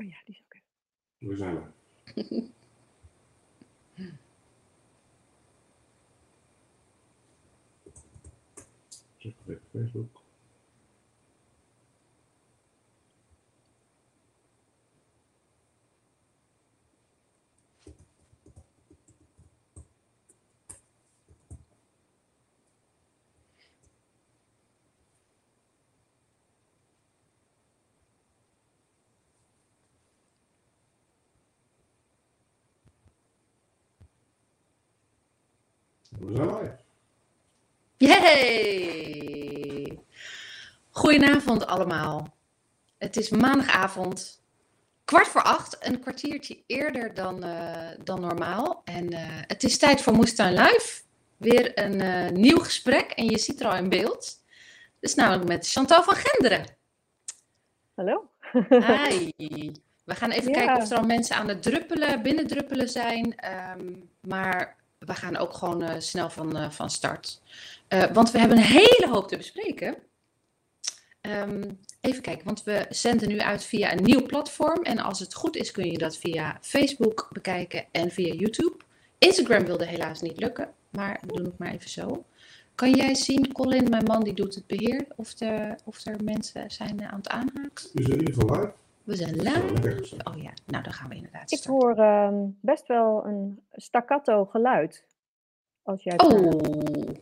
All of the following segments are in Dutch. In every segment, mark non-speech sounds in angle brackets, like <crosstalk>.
Oh ja, die is oké. We zijn <laughs> er. Check Facebook. We zijn live. Yay! Goedenavond allemaal. Het is maandagavond, kwart voor acht, een kwartiertje eerder dan, eh, dan normaal. En eh, het is tijd voor Moestuin Live. Weer een eh, nieuw gesprek en je ziet er al in beeld. Dus namelijk met Chantal van Genderen. Hallo. Hi. <laughs> We gaan even Ja. kijken of er al mensen aan het druppelen, binnendruppelen zijn. Ehm, maar we gaan ook gewoon eh, snel van, eh, van start. Eh, want we hebben een hele hoop te bespreken. Ehm, even kijken, want we zenden nu uit via een nieuw platform. En als het goed is, kun je dat via Facebook bekijken en via YouTube. Instagram wilde helaas niet lukken, maar we doen het maar even zo. Kan jij zien, Colin, mijn man die doet het beheer, of, er of er mensen zijn aan het aanhaken? Zijn in ieder geval live. We zijn lekker gezegd. Oh ja, nou dan gaan we inderdaad Ik starten. hoor ehm, best wel een staccato geluid. Als jij praat. Oh,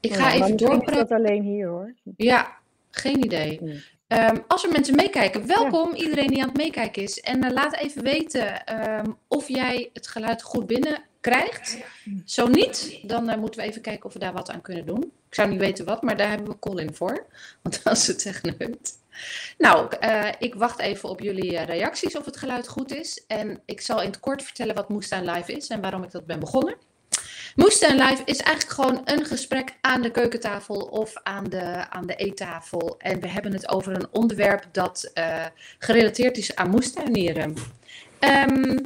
ik ga ja, even doorpraten. dat alleen hier hoor. Ja, geen idee. Ehm, als er mensen meekijken, welkom iedereen die aan het meekijken is. En eh, laat even weten ehm, of jij het geluid goed binnenkrijgt. Zo niet, dan eh, moeten we even kijken of we daar wat aan kunnen doen. Ik zou niet weten wat, maar daar hebben we Colin voor. <laughs> Want als het echt. Nou, eh, ik wacht even op jullie eh, reacties of het geluid goed is. En ik zal in het kort vertellen wat Moestuin Live is en waarom ik dat ben begonnen. Moestuin Live is eigenlijk gewoon een gesprek aan de keukentafel of aan de, aan de eettafel. En we hebben het over een onderwerp dat gerelateerd is aan moestuinieren. Ehm,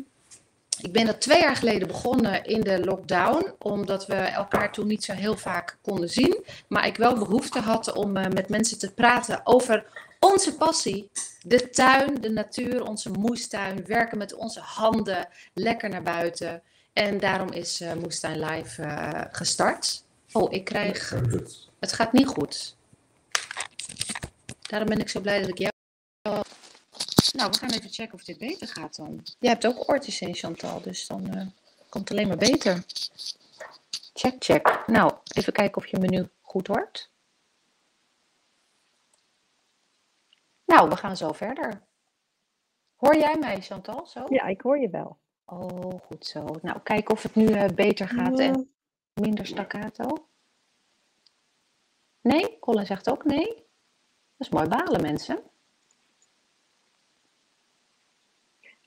ik ben dat twee jaar geleden begonnen in de lockdown, omdat we elkaar toen niet zo heel vaak konden zien. Maar ik wel behoefte had om eh, met mensen te praten over onze passie. De tuin, de natuur, onze moestuin, werken met onze handen, lekker naar buiten. En daarom is eh Moestuin Live eh, gestart. Oh, ik krijg... Het gaat niet goed. Daarom ben ik zo blij dat ik jou... Nou, we gaan even checken of dit beter gaat dan. Jij hebt ook oortjes in, Chantal, dus dan eh, komt het alleen maar beter. Check, check. Nou, even kijken of je me nu goed hoort. Nou, we gaan zo verder. Hoor jij mij, Chantal, zo? Ja, ik hoor je wel. Oh, goed zo. Nou, kijk of het nu eh, beter gaat en minder staccato. Nee, Colin zegt ook nee. Dat is mooi balen, mensen.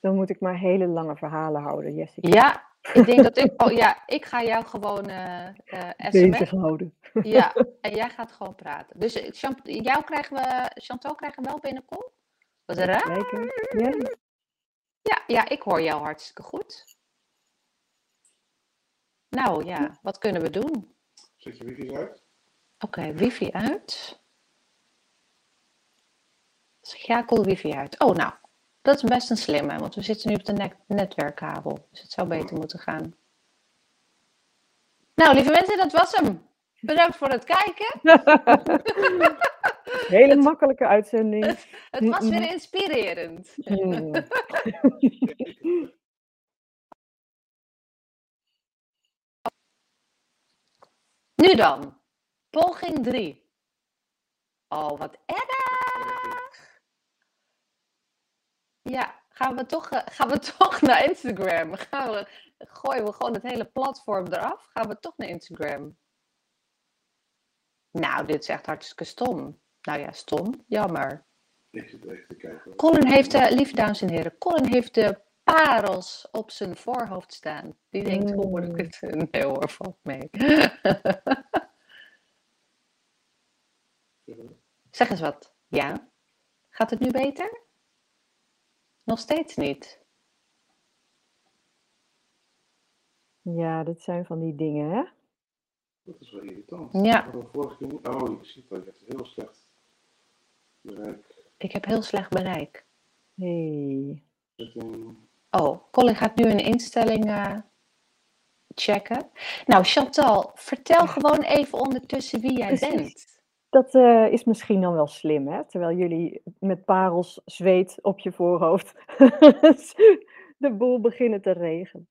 Dan moet ik maar hele lange verhalen houden, Jessica. Ja, ik denk dat ik... Oh ja, ik ga jou gewoon eh eh sms. Bezig houden. Ja, <laughs> en jij gaat gewoon praten. Dus eh, Chant- jou krijgen we... Chantal krijgen we wel binnenkom? Wat raar. Ja. Ja, ja, ik hoor jou hartstikke goed. Nou ja, wat kunnen we doen? Zet je wifi uit? Oké, wifi uit. Schakel wifi uit. Oh, nou, dat is best een slimme, want we zitten nu op de net- netwerkkabel. Dus het zou beter moeten gaan. Nou, lieve mensen, dat was hem. Bedankt voor het kijken. <laughs> Hele makkelijke uitzending. Het was weer inspirerend. Hmm. <laughs> Nu dan, poging 3. Oh, wat erg. Ja, gaan we toch, eh, <laughs> gaan we toch naar Instagram? Gaan we, gooien we gewoon het hele platform eraf? Gaan we toch naar Instagram? Nou, dit is echt hartstikke stom. Nou ja, stom. Jammer. Ik zit even te kijken. Colin heeft, eh lieve dames en heren, Colin heeft de parels op zijn voorhoofd staan. Die denkt, hoe ik het? <laughs> Nee hoor, valt mee. <laughs> zeg eens wat. Ja? Gaat het nu beter? Nog steeds niet. Ja, dit zijn van die dingen, hè? Dat is wel irritant. Ja. Vorige keer- Oh, ik zie dat. Je hebt heel slecht bereik. Ik heb heel slecht bereik. Hey. Setting. Oh, Colin gaat nu een instelling eh, checken. Nou, Chantal, vertel gewoon even ondertussen wie jij Precies. bent. Dat eh, is misschien dan wel slim, hè? Terwijl jullie met parels zweet op je voorhoofd <laughs> de boel beginnen te regelen.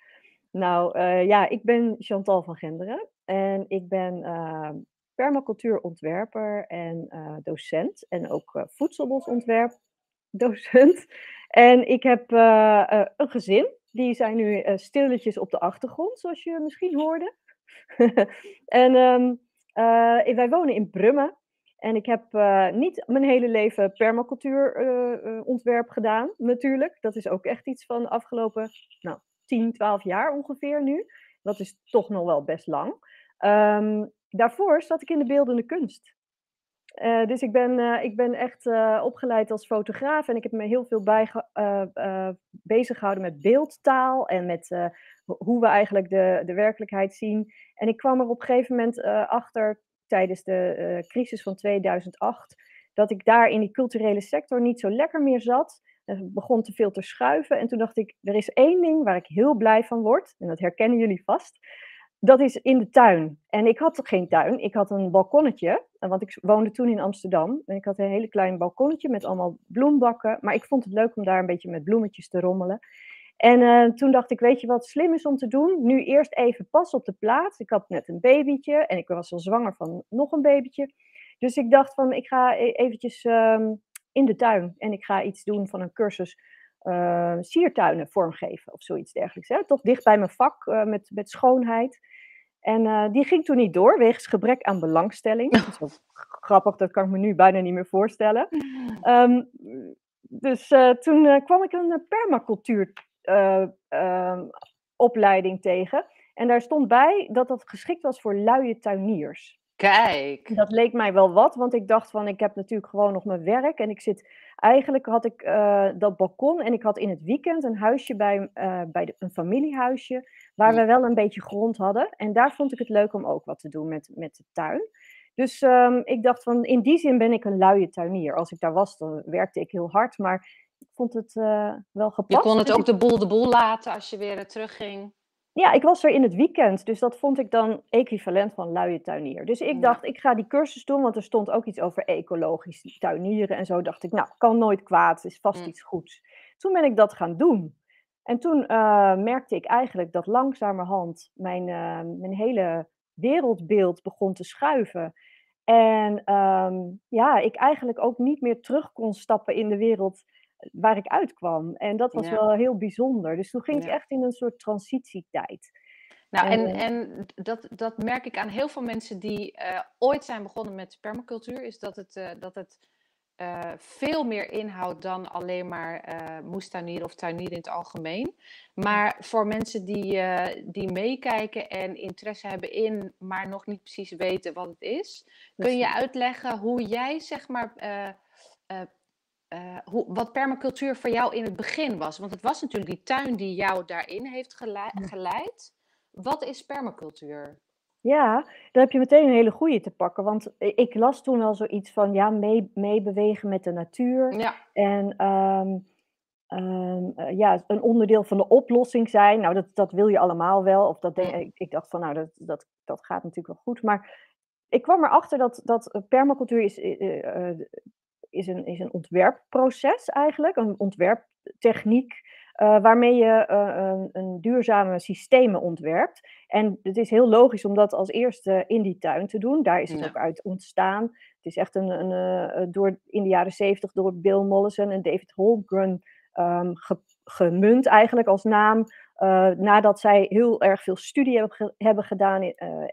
Nou eh, ja, ik ben Chantal van Genderen en ik ben eh, permacultuurontwerper en docent en ook voedselbosontwerp docent. En ik heb een gezin, die zijn nu stilletjes op de achtergrond, zoals je misschien hoorde. <laughs> en ehm, eh, wij wonen in Brummen. En ik heb eh, niet mijn hele leven permacultuurontwerp gedaan, natuurlijk. Dat is ook echt iets van de afgelopen nou, 10, 12 jaar ongeveer nu. Dat is toch nog wel best lang. Ehm, daarvoor zat ik in de beeldende kunst. Eh, dus ik ben, eh, ik ben echt eh, opgeleid als fotograaf en ik heb me heel veel eh, eh, bezig gehouden met beeldtaal en met eh, ho- hoe we eigenlijk de, de werkelijkheid zien. En ik kwam er op een gegeven moment eh, achter tijdens de eh, crisis van 2008 dat ik daar in die culturele sector niet zo lekker meer zat. Het begon te veel te schuiven en toen dacht ik, er is één ding waar ik heel blij van word en dat herkennen jullie vast. Dat is in de tuin. En ik had geen tuin. Ik had een balkonnetje. eh, Want ik woonde toen in Amsterdam. En ik had een hele klein balkonnetje met allemaal bloembakken. Maar ik vond het leuk om daar een beetje met bloemetjes te rommelen. En eh, toen dacht ik, weet je wat slim is om te doen? Nu eerst even pas op de plaats. Ik had net een babytje en ik was al zwanger van nog een babytje. Dus ik dacht van, ik ga e- eventjes ehm, in de tuin. En ik ga iets doen van een cursus eh, siertuinen vormgeven of zoiets dergelijks. Hè? Toch dicht bij mijn vak eh, met, met schoonheid. En die ging toen niet door, wegens gebrek aan belangstelling. Dat is wel grappig, dat kan ik me nu bijna niet meer voorstellen. Ehm, dus toen kwam ik een permacultuur opleiding tegen. En daar stond bij dat dat geschikt was voor luie tuiniers. Kijk. Dat leek mij wel wat, want ik dacht van ik heb natuurlijk gewoon nog mijn werk en ik zit eigenlijk had ik eh, dat balkon en ik had in het weekend een huisje bij, eh, bij de- een familiehuisje waar Ja. we wel een beetje grond hadden en daar vond ik het leuk om ook wat te doen met, met de tuin. Dus ehm, ik dacht van in die zin ben ik een luie tuinier. Als ik daar was, dan werkte ik heel hard, maar vond het eh, wel gepast. Je kon het ook de boel de boel laten als je weer eh, terugging. ja, ik was er in het weekend, dus dat vond ik dan equivalent van luie tuinier. Dus ik Ja. dacht, ik ga die cursus doen, want er stond ook iets over ecologisch tuinieren en zo. Dacht ik, nou, kan nooit kwaad, is vast Mm. iets goeds. Toen ben ik dat gaan doen. En toen eh, merkte ik eigenlijk dat langzamerhand mijn, mijn hele wereldbeeld begon te schuiven. En ehm, ja, ik eigenlijk ook niet meer terug kon stappen in de wereld waar ik uitkwam. En dat was Ja. wel heel bijzonder. Dus toen ging ik Ja. echt in een soort transitietijd. Nou, en, Eh. en dat, dat merk ik aan heel veel mensen die eh, ooit zijn begonnen met permacultuur, is dat het, eh, dat het eh, veel meer inhoudt dan alleen maar eh moestuinieren of tuinieren in het algemeen. Maar voor mensen die, eh, die meekijken en interesse hebben in, maar nog niet precies weten wat het is, kun je uitleggen hoe jij, zeg maar, eh, hoe, wat permacultuur voor jou in het begin was? Want het was natuurlijk die tuin die jou daarin heeft geleid. Wat is permacultuur? Ja, daar heb je meteen een hele goeie te pakken. Want ik las toen al zoiets van ja, mee, meebewegen met de natuur. Ja, En ehm, ehm, eh, ja, een onderdeel van de oplossing zijn. Nou, dat, dat wil je allemaal wel. Of dat denk, ik, dacht van nou, dat, dat, dat gaat natuurlijk wel goed. Maar ik kwam erachter dat, dat permacultuur is, eh, is, een, is een ontwerpproces eigenlijk. Een ontwerptechniek. eh, waarmee je eh, een, een duurzame systemen ontwerpt. En het is heel logisch om dat als eerste in die tuin te doen. Daar is het Ja. ook uit ontstaan. Het is echt een, een, eh, door, in de jaren zeventig door Bill Mollison en David Holmgren ge- gemunt eigenlijk als naam. nadat zij heel erg veel studie hebben, ge- hebben gedaan,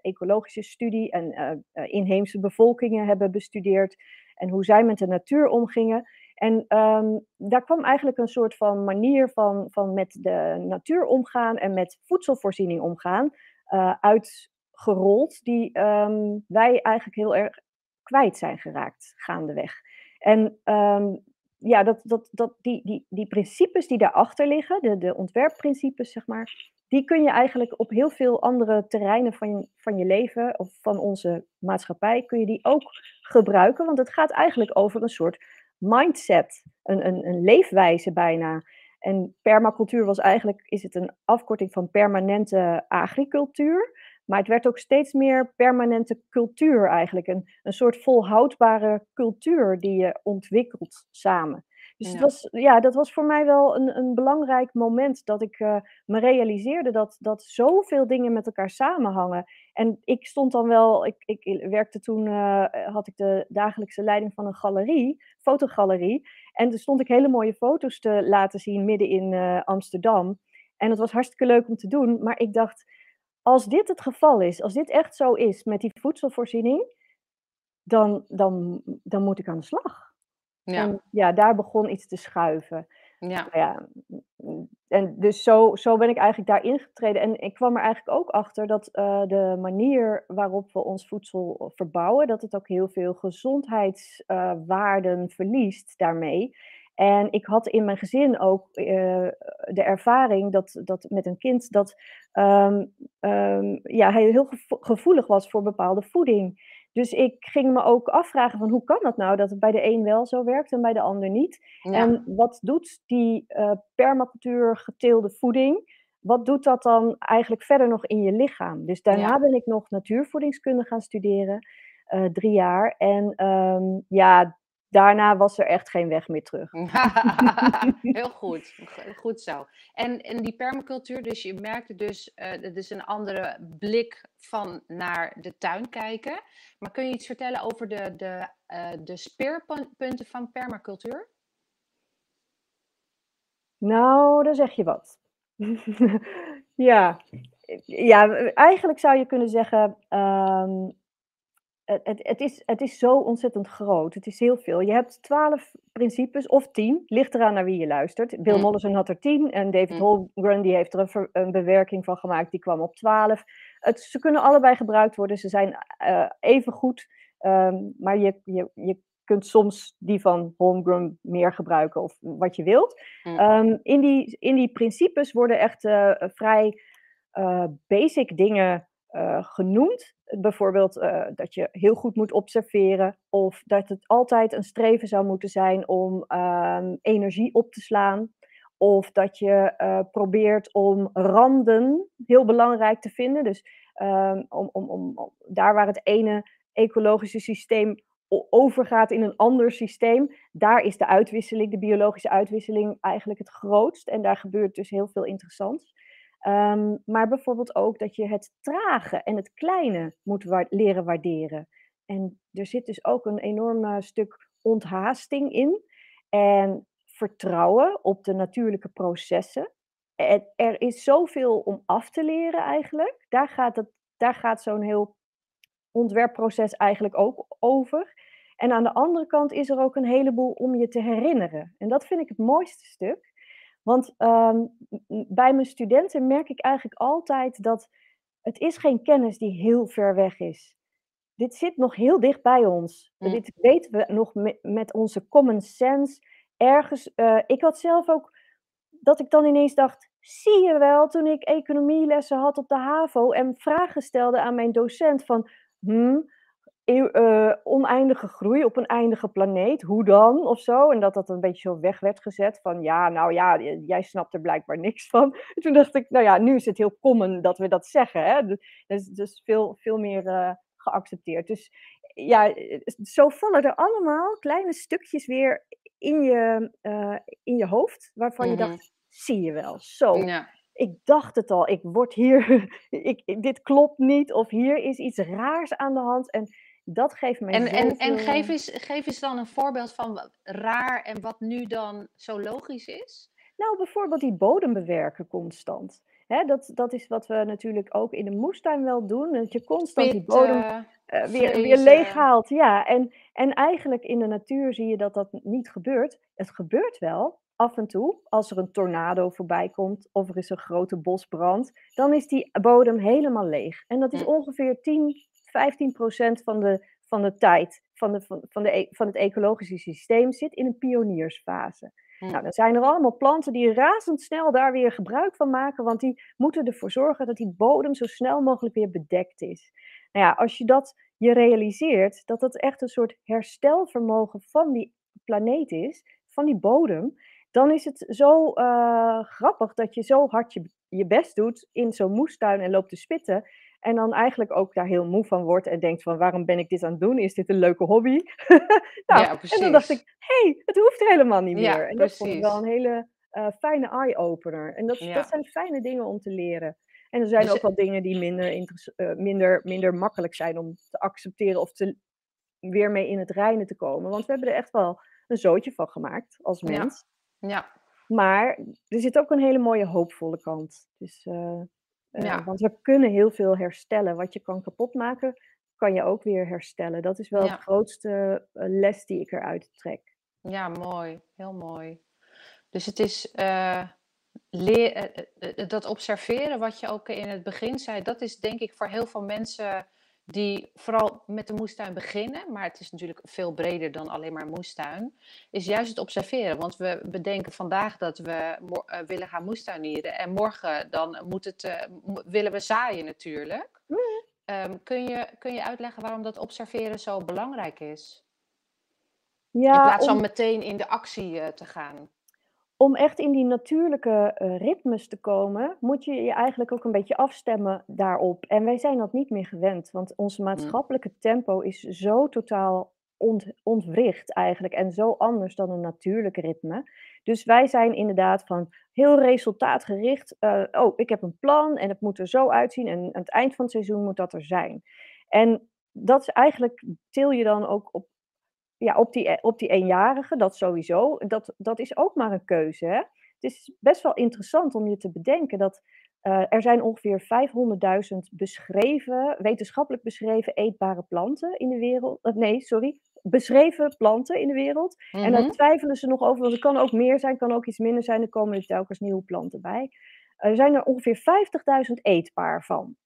ecologische studie en inheemse bevolkingen hebben bestudeerd en hoe zij met de natuur omgingen. En ehm, daar kwam eigenlijk een soort van manier van, van met de natuur omgaan en met voedselvoorziening omgaan eh, uitgerold, die ehm, wij eigenlijk heel erg kwijt zijn geraakt gaandeweg. En ehm, ja, dat, dat, dat, die, die, die principes die daarachter liggen, de, de ontwerpprincipes, zeg maar, die kun je eigenlijk op heel veel andere terreinen van van je leven of van onze maatschappij, kun je die ook gebruiken. Want het gaat eigenlijk over een soort mindset, een, een, een leefwijze bijna. En permacultuur was eigenlijk, is het een afkorting van permanente agricultuur. Maar het werd ook steeds meer permanente cultuur eigenlijk. Een, een soort volhoudbare cultuur die je ontwikkelt samen. Dus Ja. het was, ja, dat was voor mij wel een, een belangrijk moment dat ik eh, me realiseerde dat, dat zoveel dingen met elkaar samenhangen. En ik stond dan wel, ik, ik werkte toen, eh, had ik de dagelijkse leiding van een galerie, fotogalerie. En toen stond ik hele mooie foto's te laten zien midden in eh, Amsterdam. En het was hartstikke leuk om te doen. Maar ik dacht, als dit het geval is, als dit echt zo is met die voedselvoorziening, dan, dan, dan moet ik aan de slag. Ja, En ja, daar begon iets te schuiven. ja. Nou ja, mm, en dus zo, zo ben ik eigenlijk daarin getreden. En ik kwam er eigenlijk ook achter dat eh, de manier waarop we ons voedsel verbouwen, dat het ook heel veel gezondheidswaarden verliest daarmee. En ik had in mijn gezin ook eh, de ervaring dat, dat met een kind dat ehm, ehm, ja, hij heel gevo- gevoelig was voor bepaalde voeding. Dus ik ging me ook afvragen van hoe kan dat nou dat het bij de een wel zo werkt en bij de ander niet? Ja. En wat doet die eh, permacultuur geteelde voeding? Wat doet dat dan eigenlijk verder nog in je lichaam? Dus daarna Ja. ben ik nog natuurvoedingskunde gaan studeren, eh, drie jaar. En ehm, ja, daarna was er echt geen weg meer terug. <laughs> Heel goed, Go- goed zo. En, en die permacultuur, dus je merkte dus, het is een andere blik van naar de tuin kijken. Maar kun je iets vertellen over de, de, eh, de speerpunten van permacultuur? Nou, daar zeg je wat. <laughs> ja. ja, eigenlijk zou je kunnen zeggen, ehm, het, het, is, het is zo ontzettend groot. Het is heel veel. Je hebt twaalf principes of tien, ligt eraan naar wie je luistert. Bill Mm. Mollison had er tien en David Mm. Holmgren die heeft er een, ver- een bewerking van gemaakt, die kwam op twaalf. Het, ze kunnen allebei gebruikt worden, ze zijn eh, even goed, ehm, maar je, je, je kunt soms die van Holmgren meer gebruiken of wat je wilt. Mm. Ehm, in, die, in die principes worden echt eh, vrij eh, basic dingen eh, genoemd. Bijvoorbeeld eh, dat je heel goed moet observeren of dat het altijd een streven zou moeten zijn om ehm, energie op te slaan. Of dat je eh, probeert om randen heel belangrijk te vinden. Dus ehm, om, om, om, daar waar het ene ecologische systeem overgaat in een ander systeem, daar is de uitwisseling, de biologische uitwisseling eigenlijk het grootst. En daar gebeurt dus heel veel interessants. Ehm, maar bijvoorbeeld ook dat je het trage en het kleine moet leren waarderen. En er zit dus ook een enorm stuk onthaasting in. En vertrouwen op de natuurlijke processen. Er, er is zoveel om af te leren eigenlijk. Daar gaat, daar gaat zo'n heel ontwerpproces eigenlijk ook over. En aan de andere kant is er ook een heleboel om je te herinneren. En dat vind ik het mooiste stuk. Want ehm, bij mijn studenten merk ik eigenlijk altijd dat het is geen kennis die heel ver weg is. Dit zit nog heel dicht bij ons. Mm. Dit weten we nog met, met onze common sense. Ergens, eh, ik had zelf ook dat ik dan ineens dacht, zie je wel, toen ik economielessen had op de HAVO en vragen stelde aan mijn docent van, hmm, eeuw- eh, oneindige groei op een eindige planeet, hoe dan, of zo. En dat dat een beetje zo weg werd gezet van, ja, nou ja, jij snapt er blijkbaar niks van. En <laughs> toen dacht ik, nou ja, nu is het heel common dat we dat zeggen, hè. Dus, dus, veel, veel meer eh, geaccepteerd. Dus ja, eh, zo vallen er allemaal kleine stukjes weer in je, in je hoofd, waarvan je Mhm. dacht, zie je wel, zo Ja. ik dacht het al, ik word hier, <laughs> ik- dit klopt niet, of hier is iets raars aan de hand. En dat geeft mij En, en, en geef, eens, geef eens dan een voorbeeld van wat raar en wat nu dan zo logisch is. Nou, bijvoorbeeld die bodem bewerken constant. Hè, dat, dat is wat we natuurlijk ook in de moestuin wel doen. Dat je constant die bodem eh, weer, weer vlezen. leeg haalt. Ja, en, en eigenlijk in de natuur zie je dat dat niet gebeurt. Het gebeurt wel af en toe. Als er een tornado voorbij komt of er is een grote bosbrand, dan is die bodem helemaal leeg. En dat is Hm. ongeveer 10, 15 procent van de, van de tijd van, de, van, van, de, e- van het ecologische systeem zit in een pioniersfase. Hm. Nou, dan zijn er allemaal planten die razendsnel daar weer gebruik van maken, want die moeten ervoor zorgen dat die bodem zo snel mogelijk weer bedekt is. Nou ja, als je dat je realiseert, dat dat echt een soort herstelvermogen van die, planeet is, van die bodem, dan is het zo uh, grappig dat je zo hard je, je best doet in zo'n moestuin en loopt te spitten. En dan eigenlijk ook daar heel moe van wordt en denkt van waarom ben ik dit aan het doen? Is dit een leuke hobby? <laughs> nou, Ja, en dan dacht ik, hé, hey, het hoeft helemaal niet Ja, meer. En dat vond ik wel een hele eh, fijne eye-opener. En dat, dat zijn fijne dingen om te leren. En er zijn Dus ook wel dingen die minder, eh, minder, minder makkelijk zijn om te accepteren of te, weer mee in het reinen te komen. Want we hebben er echt wel een zootje van gemaakt als mens. Ja, Maar er zit ook een hele mooie hoopvolle kant. Dus, eh, eh, ja, want we kunnen heel veel herstellen. Wat je kan kapotmaken, kan je ook weer herstellen. Dat is wel de grootste eh, les die ik eruit trek. ja, mooi. Heel mooi. Dus het is leer, eh, dat observeren, wat je ook in het begin zei, dat is denk ik voor heel veel mensen die vooral met de moestuin beginnen, maar het is natuurlijk veel breder dan alleen maar moestuin, is juist het observeren. Want we bedenken vandaag dat we eh, willen gaan moestuinieren en morgen dan moet het, eh, willen we zaaien natuurlijk. Mm. Ehm, kun je, kun je uitleggen waarom dat observeren zo belangrijk is? In Ja, plaats van om, meteen in de actie eh, te gaan. Om echt in die natuurlijke eh, ritmes te komen, moet je je eigenlijk ook een beetje afstemmen daarop. En wij zijn dat niet meer gewend, want onze Hm. maatschappelijke tempo is zo totaal ont, ontwricht eigenlijk en zo anders dan een natuurlijk ritme. Dus wij zijn inderdaad van heel resultaatgericht. eh, oh, ik heb een plan en het moet er zo uitzien en aan het eind van het seizoen moet dat er zijn. En dat is eigenlijk, til je dan ook op ja, op die, e- op die eenjarige, dat sowieso. Dat, dat is ook maar een keuze. Hè? Het is best wel interessant om je te bedenken dat eh, er zijn ongeveer 500.000 beschreven, wetenschappelijk beschreven eetbare planten in de wereld. eh, nee, sorry, beschreven planten in de wereld. En daar Mhm. twijfelen ze nog over, want er kan ook meer zijn, kan ook iets minder zijn. Er komen er telkens nieuwe planten bij. Er zijn er ongeveer 50.000 eetbaar van.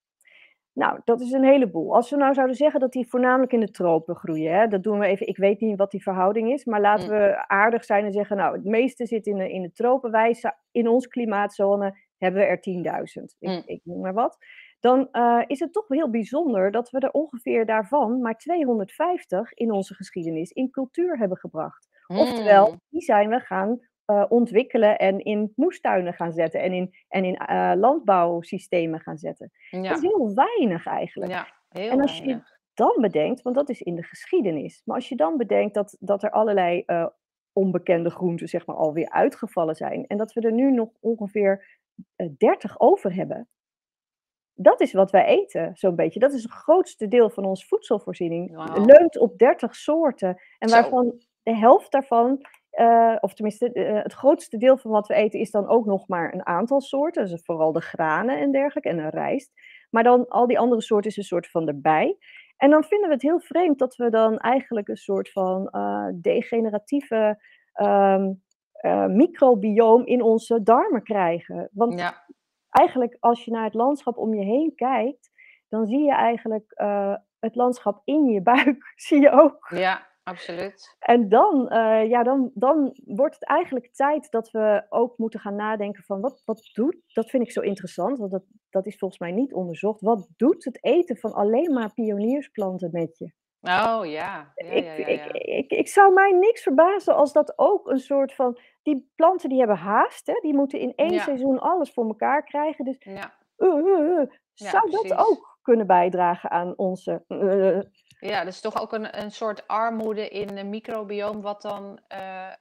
Nou, dat is een heleboel. Als we nou zouden zeggen dat die voornamelijk in de tropen groeien, hè, dat doen we even. Ik weet niet wat die verhouding is, maar laten Mm. we aardig zijn en zeggen, nou, het meeste zit in de, in de tropen. Wij, in ons klimaatzone hebben we er 10.000. Ik, Mm. ik noem maar wat. Dan eh, is het toch heel bijzonder dat we er ongeveer daarvan maar 250 in onze geschiedenis in cultuur hebben gebracht. Oftewel, Mm. die zijn we gaan eh, ontwikkelen en in moestuinen gaan zetten en in, en in eh, landbouwsystemen gaan zetten. Dat is heel weinig eigenlijk. ja, heel En als je weinig. dan bedenkt, want dat is in de geschiedenis, maar als je dan bedenkt dat, dat er allerlei eh, onbekende groenten zeg maar alweer uitgevallen zijn en dat we er nu nog ongeveer eh, 30 over hebben, dat is wat wij eten, zo'n beetje. Dat is het grootste deel van onze voedselvoorziening. Leunt op 30 soorten. En Zo. waarvan de helft daarvan, eh, of tenminste eh, het grootste deel van wat we eten, is dan ook nog maar een aantal soorten. Dus vooral de granen en dergelijke en de rijst. Maar dan al die andere soorten is een soort van erbij. En dan vinden we het heel vreemd dat we dan eigenlijk een soort van eh, degeneratieve eh, microbioom in onze darmen krijgen. Want Ja, eigenlijk als je naar het landschap om je heen kijkt, dan zie je eigenlijk het landschap in je buik, <laughs> zie je ook. ja, absoluut. En dan, eh, ja, dan, dan wordt het eigenlijk tijd dat we ook moeten gaan nadenken van wat, wat doet, dat vind ik zo interessant, want dat, dat is volgens mij niet onderzocht, wat doet het eten van alleen maar pioniersplanten met je? Oh ja, ja, Ik, ja, ja, ik, ja. ik, ik zou mij niks verbazen als dat ook een soort van, die planten die hebben haast, hè? die moeten in één seizoen alles voor elkaar krijgen, dus Ja, uh, uh, uh, Ja, zou dat ook kunnen bijdragen aan onze. Ja, dus toch ook een, een soort armoede in een microbioom, wat dan, eh,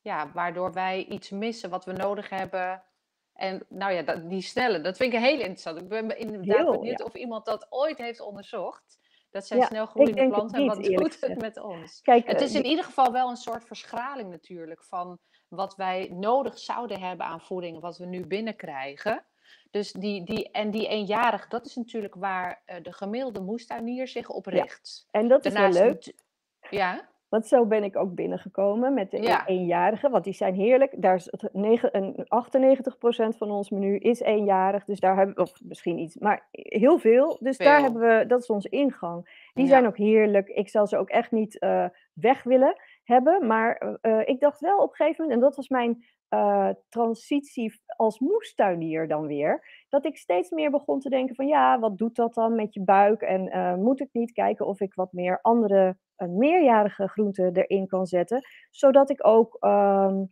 ja, waardoor wij iets missen wat we nodig hebben. En nou ja, dat, die snelle, dat vind ik heel interessant. Ik ben inderdaad Heel, benieuwd ja. of iemand dat ooit heeft onderzocht. Dat zijn Ja, snel groeiende planten en wat doet het met ons? Kijk, Het eh, is in ieder geval wel een soort verschraling natuurlijk van wat wij nodig zouden hebben aan voeding, wat we nu binnenkrijgen. Dus die, die, en die eenjarig, dat is natuurlijk waar eh, de gemiddelde moestuinier zich op Ja. richt. en dat is wel leuk, ja, want zo ben ik ook binnengekomen met de e- Ja. eenjarigen, want die zijn heerlijk. Daar is het negen- een 98% van ons menu is eenjarig, dus daar hebben we, of misschien iets, maar heel veel. Dus daar hebben we, dat is onze ingang. Die Ja. zijn ook heerlijk. Ik zal ze ook echt niet eh, weg willen hebben, maar eh, ik dacht wel op een gegeven moment, en dat was mijn eh, transitie als moestuinier dan weer, dat ik steeds meer begon te denken van ja, wat doet dat dan met je buik? En eh, moet ik niet kijken of ik wat meer andere uh, meerjarige groenten erin kan zetten, zodat ik ook ehm,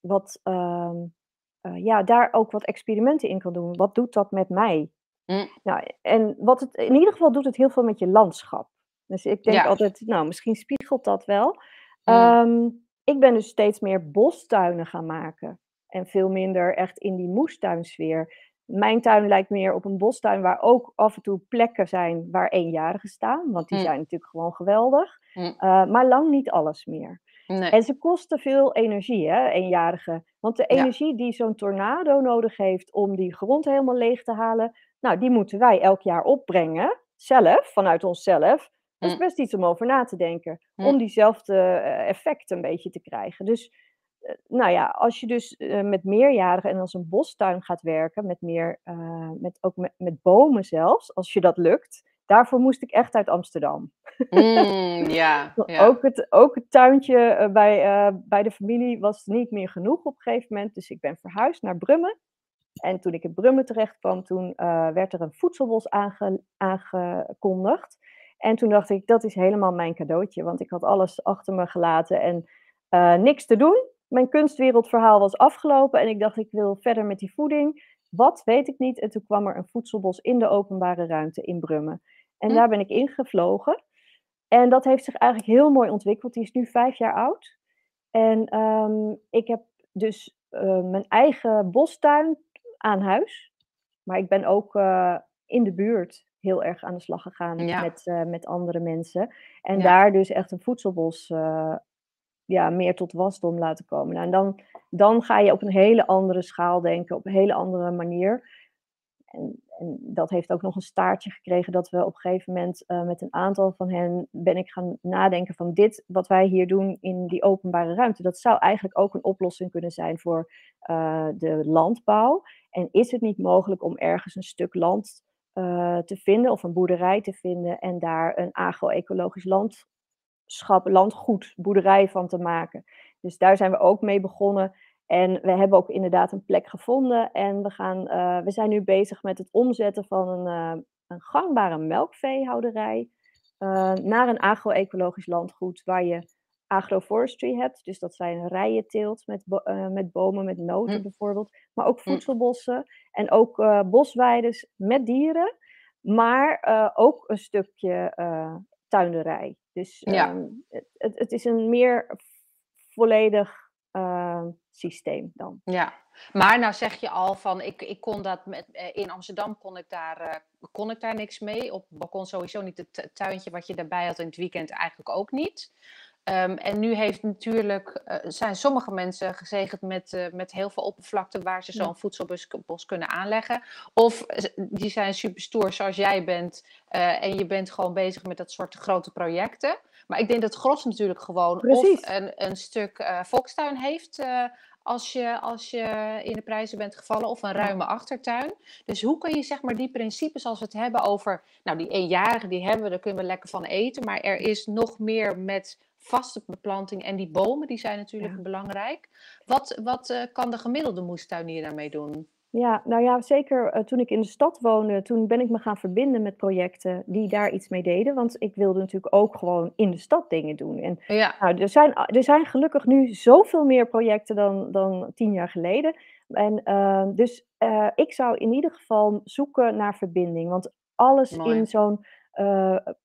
wat, ehm, ja, daar ook wat experimenten in kan doen. Wat doet dat met mij? Mm. Nou, en wat het, in ieder geval doet het heel veel met je landschap. Dus ik denk Ja. altijd, nou, misschien spiegelt dat wel. Mm. Ehm, ik ben dus steeds meer bostuinen gaan maken. En veel minder echt in die moestuinsfeer. Mijn tuin lijkt meer op een bostuin waar ook af en toe plekken zijn waar eenjarigen staan. Want die Mm. zijn natuurlijk gewoon geweldig. Mm. Eh, maar lang niet alles meer. Nee. En ze kosten veel energie, hè, eenjarigen. Want de Ja. energie die zo'n tornado nodig heeft om die grond helemaal leeg te halen, nou, die moeten wij elk jaar opbrengen, zelf, vanuit onszelf. Dat is Mm. best iets om over na te denken, Mm. om diezelfde eh, effecten een beetje te krijgen. Dus, eh, nou ja, als je dus eh, met meerjarigen en als een bostuin gaat werken, met meer, met, ook met, met bomen zelfs, als je dat lukt, daarvoor moest ik echt uit Amsterdam. Mm, ja, <laughs> ja. Ook, het, ook het tuintje bij, bij de familie was niet meer genoeg op een gegeven moment. Dus ik ben verhuisd naar Brummen. En toen ik in Brummen terecht kwam, toen werd er een voedselbos aange- aangekondigd. En toen dacht ik, dat is helemaal mijn cadeautje. Want ik had alles achter me gelaten en eh, niks te doen. Mijn kunstwereldverhaal was afgelopen en ik dacht, ik wil verder met die voeding. Wat, weet ik niet. En toen kwam er een voedselbos in de openbare ruimte in Brummen. En Hm. daar ben ik ingevlogen. En dat heeft zich eigenlijk heel mooi ontwikkeld. Die is nu vijf jaar oud. En ehm, ik heb dus eh, mijn eigen bostuin aan huis. Maar ik ben ook eh, in de buurt heel erg aan de slag gegaan Ja. met, eh, met andere mensen. En Ja. daar dus echt een voedselbos eh, ja, meer tot wasdom laten komen. Nou, en dan, dan ga je op een hele andere schaal denken, op een hele andere manier. En, en dat heeft ook nog een staartje gekregen dat we op een gegeven moment eh, met een aantal van hen ben ik gaan nadenken van dit wat wij hier doen in die openbare ruimte. Dat zou eigenlijk ook een oplossing kunnen zijn voor de landbouw. En is het niet mogelijk om ergens een stuk land eh, te vinden of een boerderij te vinden en daar een agro-ecologisch landschap, landgoed, boerderij van te maken. Dus daar zijn we ook mee begonnen. En we hebben ook inderdaad een plek gevonden. En we, gaan, eh, we zijn nu bezig met het omzetten van een, eh, een gangbare melkveehouderij eh, naar een agro-ecologisch landgoed waar je agroforestry hebt. Dus dat zijn rijen teelt met, bo- eh, met bomen, met noten Hm. bijvoorbeeld. Maar ook Hm. voedselbossen en ook eh bosweides met dieren. Maar eh, ook een stukje tuinderij. Dus Ja. ehm, het, het, is een meer volledig eh, systeem dan. Ja, maar nou zeg je al van ik, ik kon dat met, in Amsterdam kon ik, daar, kon ik daar niks mee. Op balkon sowieso niet. Het tu- tuintje wat je daarbij had in het weekend eigenlijk ook niet. Ehm, en nu heeft natuurlijk, eh, zijn sommige mensen gezegend met, eh, met heel veel oppervlakte waar ze Ja. zo'n voedselbos bos kunnen aanleggen. Of die zijn super stoer zoals jij bent eh, en je bent gewoon bezig met dat soort grote projecten. Maar ik denk dat Gros natuurlijk gewoon Precies. of een, een stuk volkstuin heeft als, je, als je in de prijzen bent gevallen of een ruime achtertuin. Dus hoe kun je zeg maar die principes als we het hebben over, nou die eenjarigen die hebben we, daar kunnen we lekker van eten. Maar er is nog meer met vaste beplanting en die bomen, die zijn natuurlijk Ja. belangrijk. Wat, wat eh, kan de gemiddelde moestuinier daarmee doen? Ja, nou ja, zeker eh, toen ik in de stad woonde, toen ben ik me gaan verbinden met projecten die daar iets mee deden. Want ik wilde natuurlijk ook gewoon in de stad dingen doen. En Ja, nou, er, zijn, er zijn gelukkig nu zoveel meer projecten dan, dan tien jaar geleden. En eh, dus eh, ik zou in ieder geval zoeken naar verbinding. Want alles Mooi. in zo'n eh,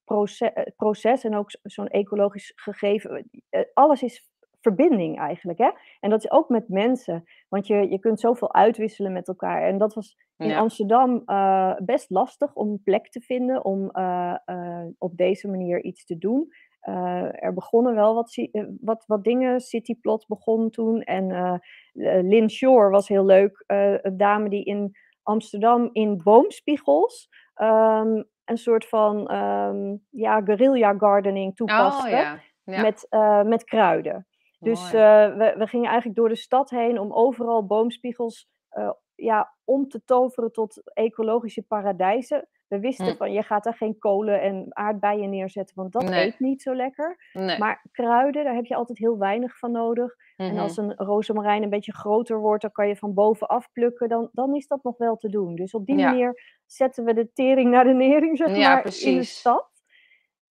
proces, proces en ook zo- zo'n ecologisch gegeven, eh, alles is verbinding eigenlijk. Hè? En dat is ook met mensen. Want je, je kunt zoveel uitwisselen met elkaar. En dat was in Ja. Amsterdam eh, best lastig om een plek te vinden om eh, eh, op deze manier iets te doen. Eh, er begonnen wel wat, eh, wat, wat dingen. Cityplot begon toen. En eh eh, Lynn Shore was heel leuk. eh, een dame die in Amsterdam in boomspiegels ehm, een soort van ehm, ja, guerrilla gardening toepaste. Oh ja, ja. Met, eh, met kruiden. Dus eh, we, we gingen eigenlijk door de stad heen om overal boomspiegels eh, ja, om te toveren tot ecologische paradijzen. We wisten Hm. van, je gaat daar geen kolen en aardbeien neerzetten, want dat Nee. eet niet zo lekker. Nee. Maar kruiden, daar heb je altijd heel weinig van nodig. En Mhm. als een rozemarijn een beetje groter wordt, dan kan je van bovenaf plukken. Dan, dan is dat nog wel te doen. Dus op die Ja. manier zetten we de tering naar de nering, zeg Ja, maar, in de stad.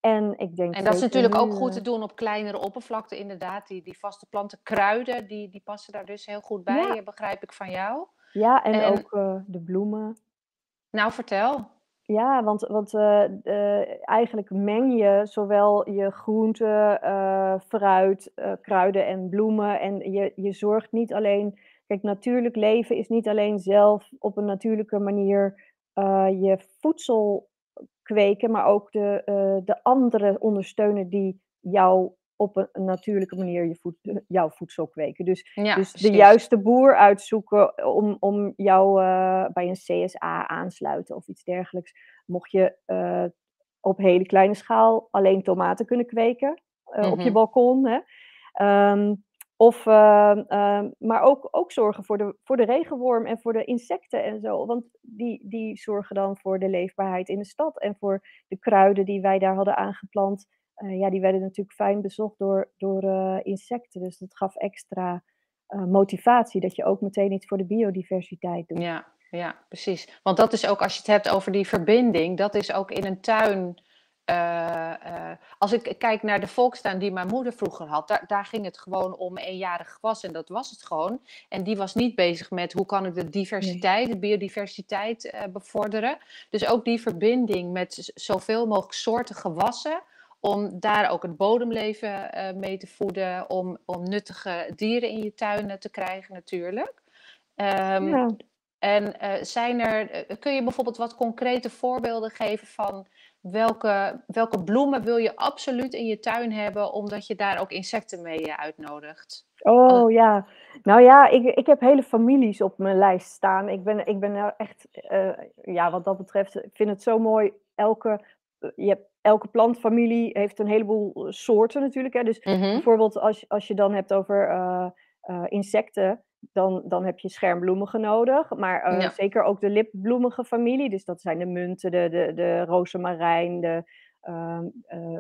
En ik denk En dat is natuurlijk ook goed eh, te doen op kleinere oppervlakte, inderdaad. Die, die vaste planten, kruiden, die, die passen daar dus heel goed bij, Ja. eh, begrijp ik van jou. Ja, en, En- ook eh, de bloemen. Nou, vertel. Ja, want, want eh, eh, eigenlijk meng je zowel je groenten, fruit, kruiden en bloemen. En je, je zorgt niet alleen. Kijk, natuurlijk leven is niet alleen zelf op een natuurlijke manier je voedsel kweken, maar ook de, de anderen ondersteunen die jou op een, natuurlijke manier je voed, <laughs> jouw voedsel kweken. Dus Ja, dus de juiste boer uitzoeken om, om jou eh, bij een CSA aansluiten of iets dergelijks. Mocht je eh, op hele kleine schaal alleen tomaten kunnen kweken eh, op je Mhm. balkon. Hè? Ehm, of, ehm, ehm, maar ook, ook zorgen voor de, voor de regenworm en voor de insecten en zo. Want die, die zorgen dan voor de leefbaarheid in de stad. En voor de kruiden die wij daar hadden aangeplant. Eh, ja, die werden natuurlijk fijn bezocht door, door eh, insecten. Dus dat gaf extra eh, motivatie. Dat je ook meteen iets voor de biodiversiteit doet. Ja, ja, precies. Want dat is ook, als je het hebt over die verbinding, dat is ook in een tuin. als ik kijk naar de volkstuin die mijn moeder vroeger had, daar, daar ging het gewoon om eenjarig gewas en dat was het gewoon. En die was niet bezig met hoe kan ik de diversiteit, de biodiversiteit bevorderen. Dus ook die verbinding met zoveel mogelijk soorten gewassen, om daar ook het bodemleven eh, mee te voeden, om, om nuttige dieren in je tuinen te krijgen natuurlijk. Ehm, Ja. en eh, zijn er, eh, kun je bijvoorbeeld wat concrete voorbeelden geven van welke, welke bloemen wil je absoluut in je tuin hebben, omdat je daar ook insecten mee uitnodigt? Oh ja, nou ja, ik, ik heb hele families op mijn lijst staan. Ik ben, ik ben nou echt, ja, wat dat betreft, ik vind het zo mooi. Elke, je hebt, elke plantfamilie heeft een heleboel eh, soorten natuurlijk. Hè. Dus Mhm. bijvoorbeeld als, je- als je dan hebt over eh, eh, insecten, dan, dan heb je schermbloemigen nodig. Maar Ja. zeker ook de lipbloemige familie. Dus dat zijn de munten, de, de, de rozemarijn, de ehm eh,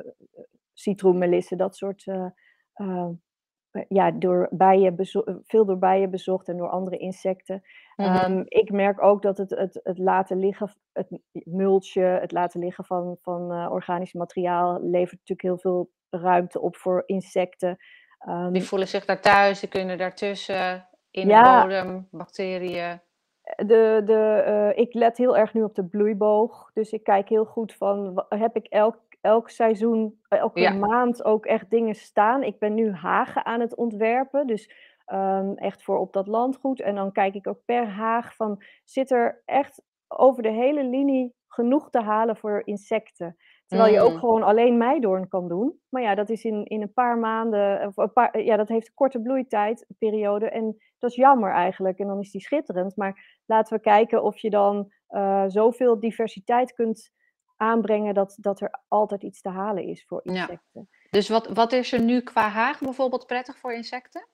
citroenmelissen, dat soort... ja, door bijen veel door bijen bezocht en door andere insecten. Mhm. Ehm, ik merk ook dat het, het, het laten liggen, het multje, het laten liggen van, van eh, organisch materiaal levert natuurlijk heel veel ruimte op voor insecten. Ehm, Die voelen zich daar thuis, die kunnen daartussen, in Ja. de bodem, bacteriën. de, de, eh, ik let heel erg nu op de bloeiboog. Dus ik kijk heel goed van, heb ik elk, elk seizoen, eh, elke Ja. maand ook echt dingen staan. Ik ben nu hagen aan het ontwerpen, dus ehm, echt voor op dat landgoed. En dan kijk ik ook per haag van, zit er echt over de hele linie genoeg te halen voor insecten? Terwijl je ook Mm. gewoon alleen meidoorn kan doen. Maar ja, dat is in, in een paar maanden, of een paar, ja, dat heeft een korte bloeitijd, periode. En dat is jammer eigenlijk. En dan is die schitterend. Maar laten we kijken of je dan eh, zoveel diversiteit kunt aanbrengen dat, dat er altijd iets te halen is voor Ja. insecten. Dus wat, wat is er nu qua haag bijvoorbeeld prettig voor insecten?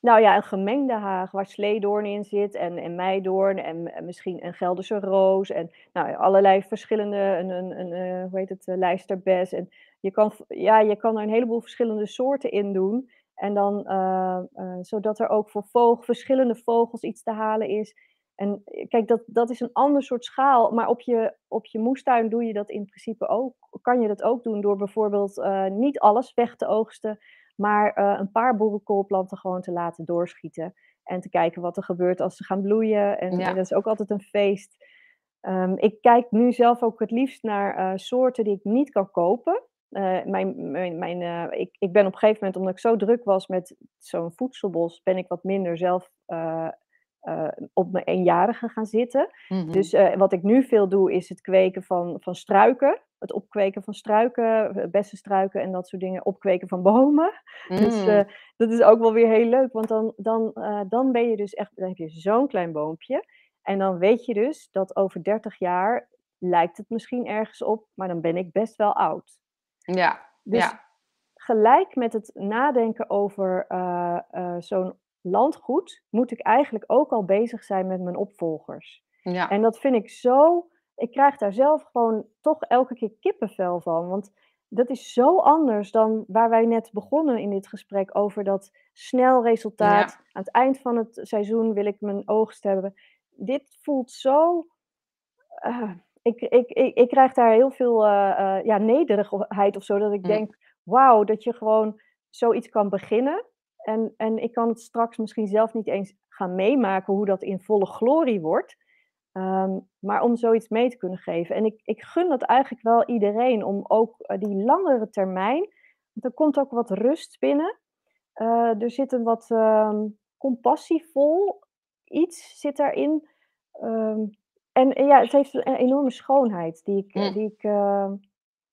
Nou ja, een gemengde haag waar sleedoorn in zit en, en meidoorn en, en misschien een Gelderse roos en nou, allerlei verschillende, een, een, een, eh, hoe heet het, eh, lijsterbes. En je kan, ja, je kan er een heleboel verschillende soorten in doen. En dan, eh, zodat er ook voor vogel, verschillende vogels iets te halen is. En eh, kijk, dat, dat is een ander soort schaal, maar op je, op je moestuin doe je dat in principe ook. Kan je dat ook doen door bijvoorbeeld eh, niet alles weg te oogsten, maar eh, een paar boerenkoolplanten gewoon te laten doorschieten. En te kijken wat er gebeurt als ze gaan bloeien. En, Ja. en dat is ook altijd een feest. Ehm, ik kijk nu zelf ook het liefst naar soorten die ik niet kan kopen. Mijn, mijn, mijn, ik, ik ben op een gegeven moment, omdat ik zo druk was met zo'n voedselbos, ben ik wat minder zelf eh, op mijn eenjarige gaan zitten. Mhm. Dus eh, wat ik nu veel doe, is het kweken van, van struiken. Het opkweken van struiken, eh, bessenstruiken en dat soort dingen. Opkweken van bomen. <laughs> Dus Mm. dat is ook wel weer heel leuk, want dan, dan, dan ben je dus echt, dan heb je zo'n klein boompje. En dan weet je dus dat over 30 jaar lijkt het misschien ergens op, maar dan ben ik best wel oud. ja, Dus ja. gelijk met het nadenken over zo'n landgoed, moet ik eigenlijk ook al bezig zijn met mijn opvolgers. ja. En dat vind ik zo ik krijg daar zelf gewoon toch elke keer kippenvel van. Want dat is zo anders dan waar wij net begonnen in dit gesprek over dat snel resultaat. Ja. Aan het eind van het seizoen wil ik mijn oogst hebben. Dit voelt zo. eh, ik, ik, ik, ik krijg daar heel veel eh, eh, ja, nederigheid of zo. Dat ik Mm. denk, wauw, dat je gewoon zoiets kan beginnen. En, en ik kan het straks misschien zelf niet eens gaan meemaken hoe dat in volle glorie wordt. Ehm, maar om zoiets mee te kunnen geven. En ik, ik gun dat eigenlijk wel iedereen om ook eh, die langere termijn. Want er komt ook wat rust binnen. Eh, er zit een wat ehm, compassievol iets zit daarin. Ehm, en ja, het heeft een enorme schoonheid die ik, Mm. die ik,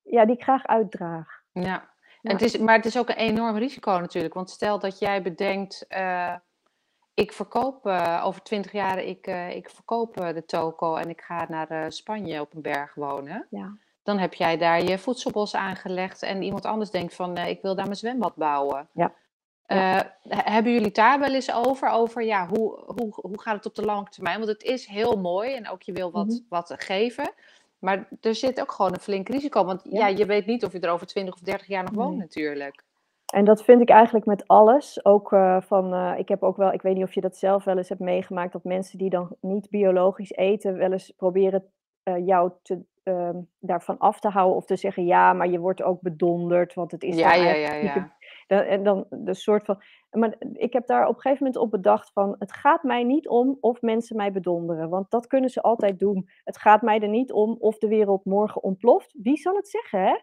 ja, die ik graag uitdraag. Ja. En het is, maar het is ook een enorm risico natuurlijk. Want stel dat jij bedenkt, eh, ik verkoop eh, over twintig jaar, ik, eh, ik verkoop de toko en ik ga naar Spanje op een berg wonen. Ja. Dan heb jij daar je voedselbos aangelegd en iemand anders denkt van, ik wil daar mijn zwembad bouwen. Ja. He- hebben jullie daar wel eens over? Over ja, hoe, hoe, hoe gaat het op de lange termijn? Want het is heel mooi en ook je wil wat, Mhm. wat geven. Maar er zit ook gewoon een flink risico. Want ja. Ja. je weet niet of je er over 20 of 30 jaar nog woont Nee. natuurlijk. En dat vind ik eigenlijk met alles. Ook eh, van, eh, ik heb ook wel, ik weet niet of je dat zelf wel eens hebt meegemaakt, dat mensen die dan niet biologisch eten, wel eens proberen eh, jou te, ehm, daarvan af te houden of te zeggen, ja, maar je wordt ook bedonderd, want het is Ja, ja, ja, ja. Dan, en dan de soort van. Maar ik heb daar op een gegeven moment op bedacht van. Het gaat mij niet om of mensen mij bedonderen. Want dat kunnen ze altijd doen. Het gaat mij er niet om of de wereld morgen ontploft. Wie zal het zeggen, hè?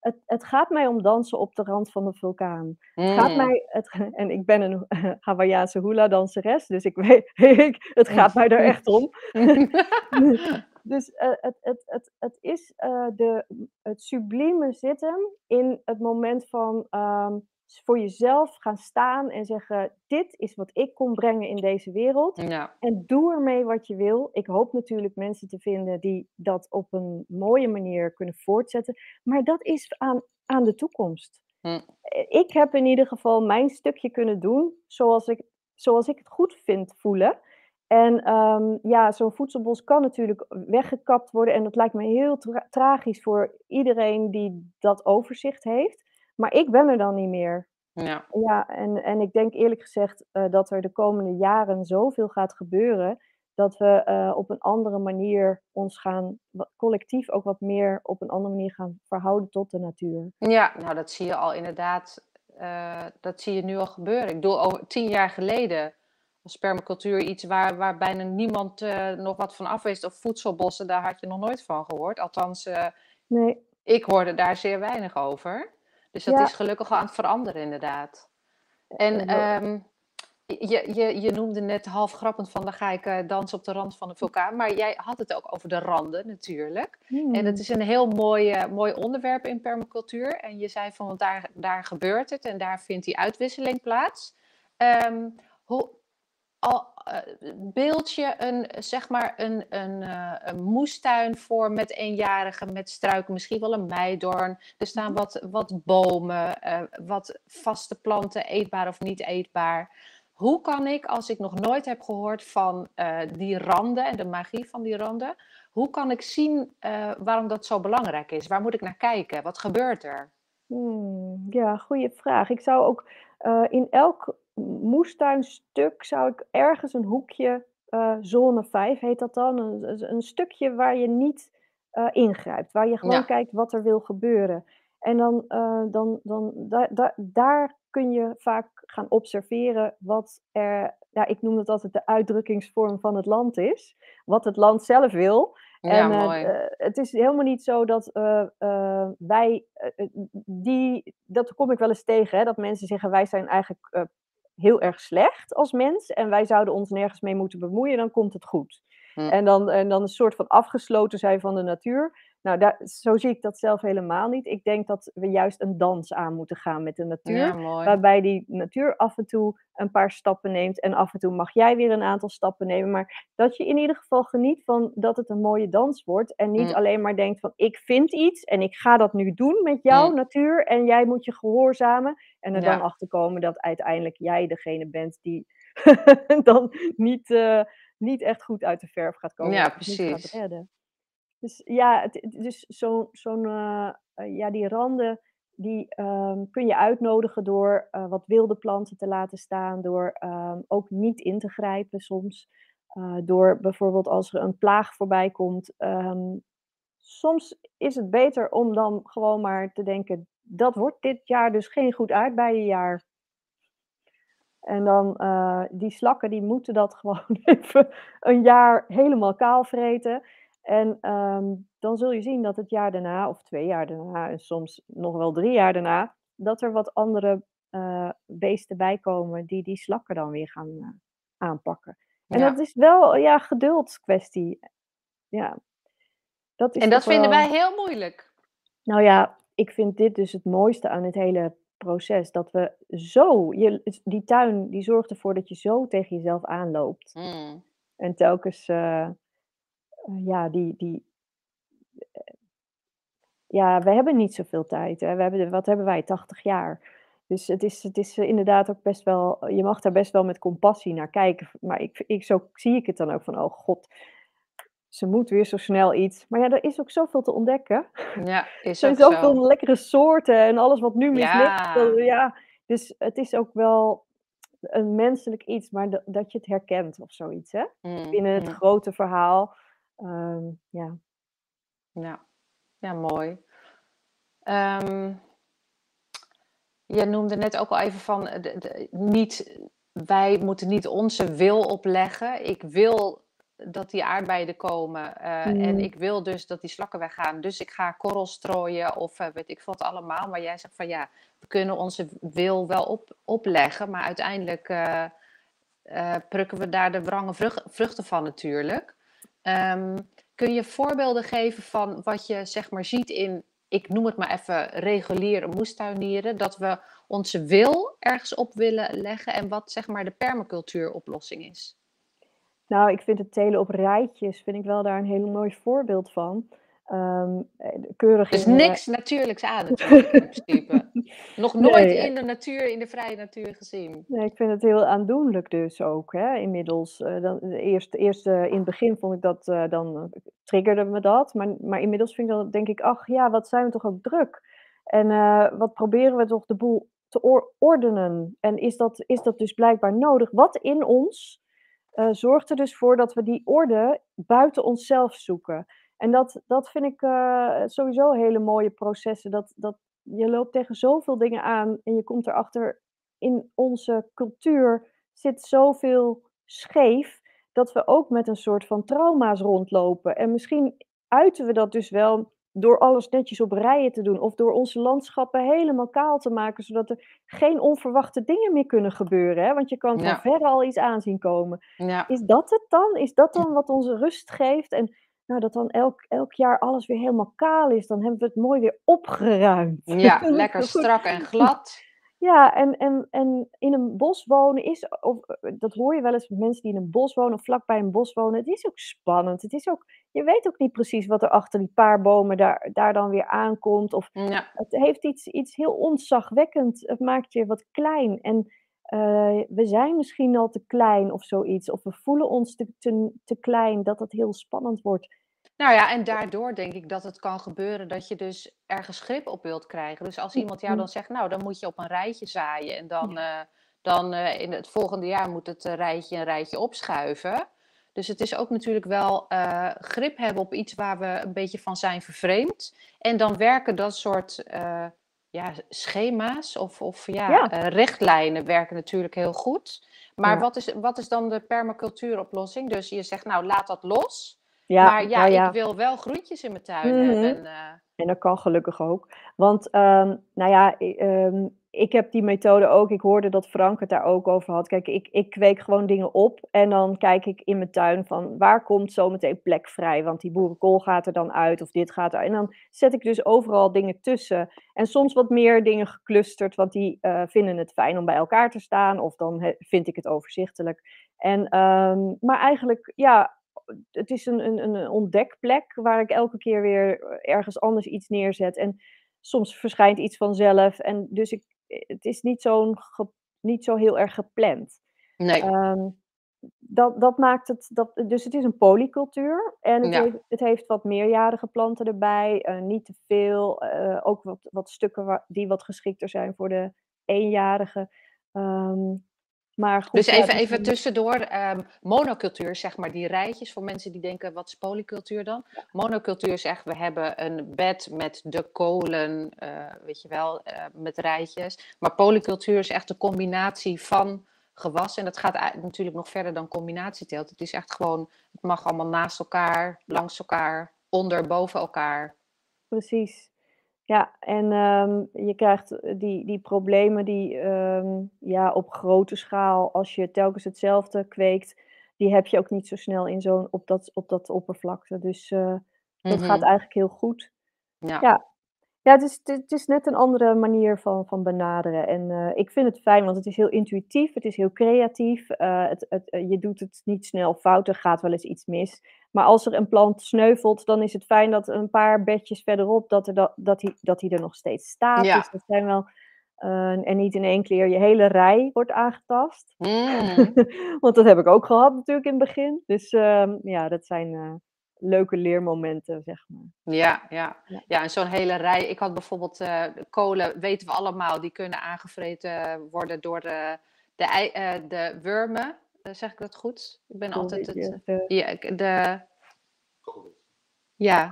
Het, het gaat mij om dansen op de rand van de vulkaan. Het gaat Mm. mij, het, en ik ben een <laughs> Hawaïaanse hula-danseres, dus ik weet, <laughs> ik, het gaat mij daar echt om. <laughs> Dus eh, het, het, het, het is eh, de, het sublieme zitten in het moment van ehm, voor jezelf gaan staan en zeggen: Dit is wat ik kom brengen in deze wereld. ja. En doe ermee wat je wil. Ik hoop natuurlijk mensen te vinden die dat op een mooie manier kunnen voortzetten. Maar dat is aan, aan de toekomst. Hm. Eh, Ik heb in ieder geval mijn stukje kunnen doen zoals ik, zoals ik het goed vind voelen. En ehm, ja, zo'n voedselbos kan natuurlijk weggekapt worden. En dat lijkt me heel tra- tragisch voor iedereen die dat overzicht heeft. Maar ik ben er dan niet meer. ja. Ja, en, en ik denk eerlijk gezegd eh, dat er de komende jaren zoveel gaat gebeuren. Dat we eh, op een andere manier ons gaan, collectief ook wat meer op een andere manier gaan verhouden tot de natuur. Ja, nou dat zie je al inderdaad. eh, dat zie je nu al gebeuren. Ik bedoel, over tien jaar geleden was permacultuur iets waar, waar bijna niemand nog wat van af wist. Of voedselbossen, daar had je nog nooit van gehoord. Althans, Nee, ik hoorde daar zeer weinig over. Dus dat Ja. is gelukkig al aan het veranderen inderdaad. En Eh, ehm, je, je, je noemde net half grappend van, dan ga ik eh, dansen op de rand van een vulkaan. Maar jij had het ook over de randen natuurlijk. En hmm, het is een heel mooi, eh, mooi onderwerp in permacultuur. En je zei van, want daar, daar gebeurt het en daar vindt die uitwisseling plaats. Ehm, hoe, al, eh, beeld je een, zeg maar een, een, eh, een moestuin voor met eenjarigen, met struiken, misschien wel een meidoorn. Er staan wat, wat bomen, eh, wat vaste planten, eetbaar of niet eetbaar. Hoe kan ik, als ik nog nooit heb gehoord van die randen en de magie van die randen, hoe kan ik zien waarom dat zo belangrijk is? Waar moet ik naar kijken? Wat gebeurt er? hmm, ja, goede vraag. Ik zou ook in elk moestuinstuk zou ik ergens een hoekje, eh, zone 5 heet dat dan, een, stukje waar je niet eh, ingrijpt, waar je gewoon Ja. kijkt wat er wil gebeuren. En dan, eh, dan, dan da- da- daar kun je vaak gaan observeren wat er, ja, ik noem het altijd de uitdrukkingsvorm van het land is, wat het land zelf wil. Ja, En mooi. het is helemaal niet zo dat wij, die, dat kom ik wel eens tegen, hè, dat mensen zeggen wij zijn eigenlijk heel erg slecht als mens en wij zouden ons nergens mee moeten bemoeien, dan komt het goed. En, dan, en dan een soort van afgesloten zijn van de natuur. Nou, daar, zo zie ik dat zelf helemaal niet. Ik denk dat we juist een dans aan moeten gaan met de natuur. Ja, mooi. Waarbij die natuur af en toe een paar stappen neemt. En af en toe mag jij weer een aantal stappen nemen. Maar dat je in ieder geval geniet van dat het een mooie dans wordt. En niet Mm. alleen maar denkt van ik vind iets en ik ga dat nu doen met jou, Mm. natuur. En jij moet je gehoorzamen. En er Ja. dan achter komen dat uiteindelijk jij degene bent die <laughs> dan niet, eh, niet echt goed uit de verf gaat komen. Ja, niet gaat precies. redden. Dus ja, het, dus zo'n, zo'n, eh, eh, ja, die randen die ehm, kun je uitnodigen door eh, wat wilde planten te laten staan, door ehm, ook niet in te grijpen soms. Door bijvoorbeeld als er een plaag voorbij komt. ehm, soms is het beter om dan gewoon maar te denken, dat wordt dit jaar dus geen goed aardbeienjaar. En dan die slakken die moeten dat <laughs> gewoon even een jaar helemaal kaal vreten. En ehm, dan zul je zien dat het jaar daarna, of twee jaar daarna, en soms nog wel drie jaar daarna, dat er wat andere eh, beesten bij komen die die slakken dan weer gaan eh, aanpakken. En Ja. dat is wel ja, geduldskwestie. Ja, dat is En dat vinden wij heel moeilijk. nou ja, ik vind dit dus het mooiste aan het hele proces. Dat we zo, je, die tuin die zorgt ervoor dat je zo tegen jezelf aanloopt. Mm. En telkens, eh, ja, die, die, eh, ja, we hebben niet zoveel tijd. Hè. We hebben, wat hebben wij, 80 jaar. Dus het is, het is eh, inderdaad ook best wel, je mag daar best wel met compassie naar kijken. Maar ik, ik, zo zie ik het dan ook van, oh god, ze moet weer zo snel iets. Maar ja, er is ook zoveel te ontdekken. Ja, Er <laughs> is zijn ook zoveel zo. lekkere soorten en alles wat nu mislukt. Ja. ja. Dus het is ook wel een menselijk iets, maar dat, dat je het herkent of zoiets, hè? Mm, Binnen het mm. grote verhaal. Ehm, ja. Ja, ja mooi. Ehm, je noemde net ook al even van, eh, de, de- niet, wij moeten niet onze wil opleggen. Ik wil dat die aardbeien er komen eh, en Mm. ik wil dus dat die slakken weggaan. Dus ik ga korrels strooien of eh, weet ik veel wat allemaal. Maar jij zegt van ja, we kunnen onze wil wel op, opleggen, maar uiteindelijk eh, prukken we daar de wrange vruchten van natuurlijk. Ehm, kun je voorbeelden geven van wat je zeg maar ziet in, ik noem het maar even reguliere moestuinieren, dat we onze wil ergens op willen leggen en wat zeg maar de permacultuuroplossing is? Nou, ik vind het telen op rijtjes, vind ik wel daar een heel mooi voorbeeld van. Eh, keurig Dus in, eh, niks natuurlijks aan natuurlijk in principe. <laughs> Nog nooit Nee, in de natuur, in de vrije natuur gezien. Nee, ik vind het heel aandoenlijk dus ook, hè, inmiddels. Eh, dan, eerst, eerst in het begin vond ik dat, eh, dan triggerde me dat. Maar, maar inmiddels vind ik dan, denk ik, ach ja, wat zijn we toch ook druk. En wat proberen we toch de boel te or- ordenen. En is dat, is dat dus blijkbaar nodig? Wat in ons zorgt er dus voor dat we die orde buiten onszelf zoeken. En dat, dat vind ik eh, sowieso hele mooie processen. Dat, dat je loopt tegen zoveel dingen aan en je komt erachter in onze cultuur zit zoveel scheef dat we ook met een soort van trauma's rondlopen. En misschien uiten we dat dus wel door alles netjes op rijen te doen of door onze landschappen helemaal kaal te maken, zodat er geen onverwachte dingen meer kunnen gebeuren. Hè? Want je kan van Ja. verre al iets aanzien komen. Ja, Is dat het dan? Is dat dan wat onze rust geeft? En nou, dat dan elk, elk jaar alles weer helemaal kaal is, dan hebben we het mooi weer opgeruimd. ja <laughs> lekker strak en glad. Ja, en, en, en in een bos wonen is, of, eh, dat hoor je wel eens met mensen die in een bos wonen of vlakbij een bos wonen. Het is ook spannend. Het is ook, je weet ook niet precies wat er achter die paar bomen daar, daar dan weer aankomt. Of Ja, het heeft iets, iets heel ontzagwekkend. Het maakt je wat klein. En eh, we zijn misschien al te klein of zoiets. Of we voelen ons te, te, te klein, dat het heel spannend wordt. Nou ja, en daardoor denk ik dat het kan gebeuren dat je dus ergens grip op wilt krijgen. Dus als iemand jou dan zegt, nou dan moet je op een rijtje zaaien en dan, eh, dan eh, in het volgende jaar moet het eh, rijtje een rijtje opschuiven. Dus het is ook natuurlijk wel eh, grip hebben op iets waar we een beetje van zijn vervreemd. En dan werken dat soort eh, ja, schema's of, of ja, Ja. eh, richtlijnen werken natuurlijk heel goed. Maar Ja. wat, is, wat is dan de permacultuuroplossing? Dus je zegt, nou laat dat los. Ja, maar ja, nou ja. ik wil wel groentjes in mijn tuin Mhm. hebben. En, eh, En dat kan gelukkig ook. Want, ehm, nou ja, ehm, ik heb die methode ook. Ik hoorde dat Frank het daar ook over had. Kijk, ik, ik kweek gewoon dingen op. En dan kijk ik in mijn tuin van waar komt zometeen plek vrij. Want die boerenkool gaat er dan uit of dit gaat er. En dan zet ik dus overal dingen tussen. En soms wat meer dingen geclusterd. Want die eh, vinden het fijn om bij elkaar te staan. Of dan vind ik het overzichtelijk. En, ehm, maar eigenlijk, ja, het is een, een, een ontdekplek waar ik elke keer weer ergens anders iets neerzet. En soms verschijnt iets vanzelf. En dus ik, het is niet, zo'n niet zo heel erg gepland. nee. Ehm, dat, dat maakt het, dat, dus het is een polycultuur en het, Ja. heeft, het heeft wat meerjarige planten erbij, eh, niet te veel, eh, ook wat, wat stukken waar, die wat geschikter zijn voor de eenjarige. Ehm, maar goed, Dus even, even tussendoor, ehm, monocultuur, zeg maar, die rijtjes voor mensen die denken, wat is polycultuur dan? Monocultuur is echt, we hebben een bed met de kolen, eh, weet je wel, eh, met rijtjes. Maar polycultuur is echt een combinatie van gewassen. En dat gaat natuurlijk nog verder dan combinatieteelt. Het is echt gewoon, het mag allemaal naast elkaar, langs elkaar, onder, boven elkaar. Precies. Ja, en ehm, je krijgt eh, die, die problemen die ehm, ja, op grote schaal, als je telkens hetzelfde kweekt, die heb je ook niet zo snel in zo'n, op, dat, op dat oppervlakte. Dus eh, dat gaat Mhm. eigenlijk heel goed. Ja. Ja, ja het, is, het is net een andere manier van, van benaderen. En eh, ik vind het fijn, want het is heel intuïtief, het is heel creatief. het, het, je doet het niet snel fout, er gaat wel eens iets mis. Maar als er een plant sneuvelt, dan is het fijn dat een paar bedjes verderop, dat, er dat, dat, die, dat er nog steeds staat. Ja. Dus dat zijn wel, eh, en niet in één keer je hele rij wordt aangetast. Mm. <laughs> Want dat heb ik ook gehad natuurlijk in het begin. Dus ehm, ja, dat zijn eh, leuke leermomenten, zeg maar. Ja, ja. Ja. ja, en zo'n hele rij. Ik had bijvoorbeeld eh, kolen, weten we allemaal, die kunnen aangevreten worden door de, de, de wormen. Eh, zeg ik dat goed? Ik ben altijd het. Ja, de, ja,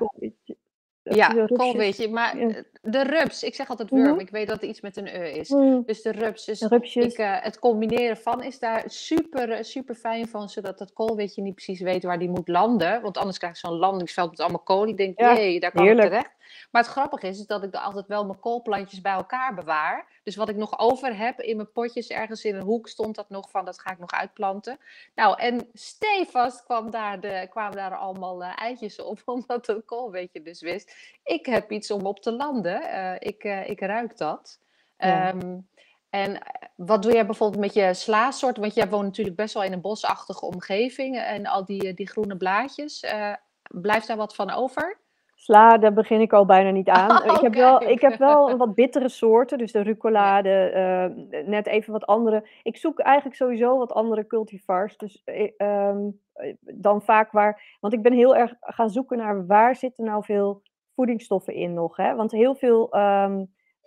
ja, koolwitje. Maar Ja. de rups, ik zeg altijd Mhm. worm. Ik weet dat het iets met een e is. Mm, Dus de rups. Dus ik, eh, het combineren van is daar super, eh, super fijn van, zodat dat koolwitje niet precies weet waar die moet landen. Want anders krijg je zo'n landingsveld met allemaal kool. Ik denk, Ja, jee, daar kan ik terecht. Maar het grappige is, is dat ik altijd wel mijn koolplantjes bij elkaar bewaar. Dus wat ik nog over heb in mijn potjes, ergens in een hoek stond dat nog van, dat ga ik nog uitplanten. Nou, en stevast kwam daar de, kwamen daar allemaal eh, eitjes op, <laughs> omdat het koolweetje dus wist. Ik heb iets om op te landen. Eh, ik, eh, ik ruik dat. Ja. Ehm, en wat doe jij bijvoorbeeld met je slaasoorten? Want jij woont natuurlijk best wel in een bosachtige omgeving. En al die, die groene blaadjes. blijft daar wat van over? Sla, daar begin ik al bijna niet aan. <laughs> ik, heb wel, ik heb wel wat bittere soorten, dus de rucola, de, eh, net even wat andere. Ik zoek eigenlijk sowieso wat andere cultivars. Dus eh, ehm, eh, dan vaak waar. Want ik ben heel erg gaan zoeken naar waar zitten nou veel voedingsstoffen in nog. Hè? Want heel veel ehm,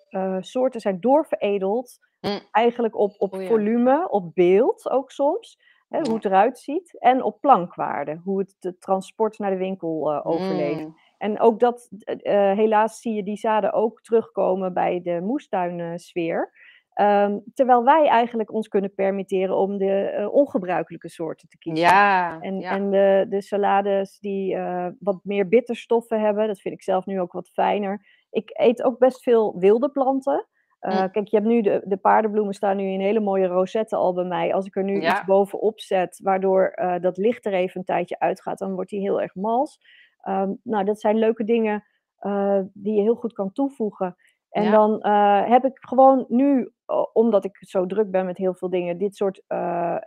eh, soorten zijn doorveredeld. Mm. Eigenlijk op, op ja. volume, op beeld ook soms. Hè, hoe het eruit ziet. En op plankwaarde, hoe het de transport naar de winkel overleeft. Mm. En ook dat, eh, eh, helaas zie je die zaden ook terugkomen bij de moestuinsfeer. Ehm, terwijl wij eigenlijk ons kunnen permitteren om de eh, ongebruikelijke soorten te kiezen. Ja, En, ja. en de, de salades die wat meer bitterstoffen hebben, dat vind ik zelf nu ook wat fijner. Ik eet ook best veel wilde planten. Mm. Kijk, je hebt nu de, de paardenbloemen staan nu in hele mooie rozetten al bij mij. Als ik er nu Ja. iets bovenop zet, waardoor dat licht er even een tijdje uitgaat, dan wordt die heel erg mals. Ehm, nou, dat zijn leuke dingen eh, die je heel goed kan toevoegen. En Ja. dan eh, heb ik gewoon nu, omdat ik zo druk ben met heel veel dingen, dit soort eh,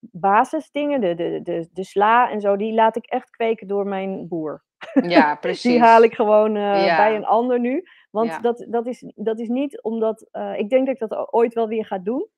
basisdingen, de, de, de, de sla en zo, die laat ik echt kweken door mijn boer. ja, <laughs> precies. Die haal ik gewoon Ja. bij een ander nu. Want Ja. dat, dat, is, dat is niet omdat. ik denk dat ik dat ooit wel weer ga doen.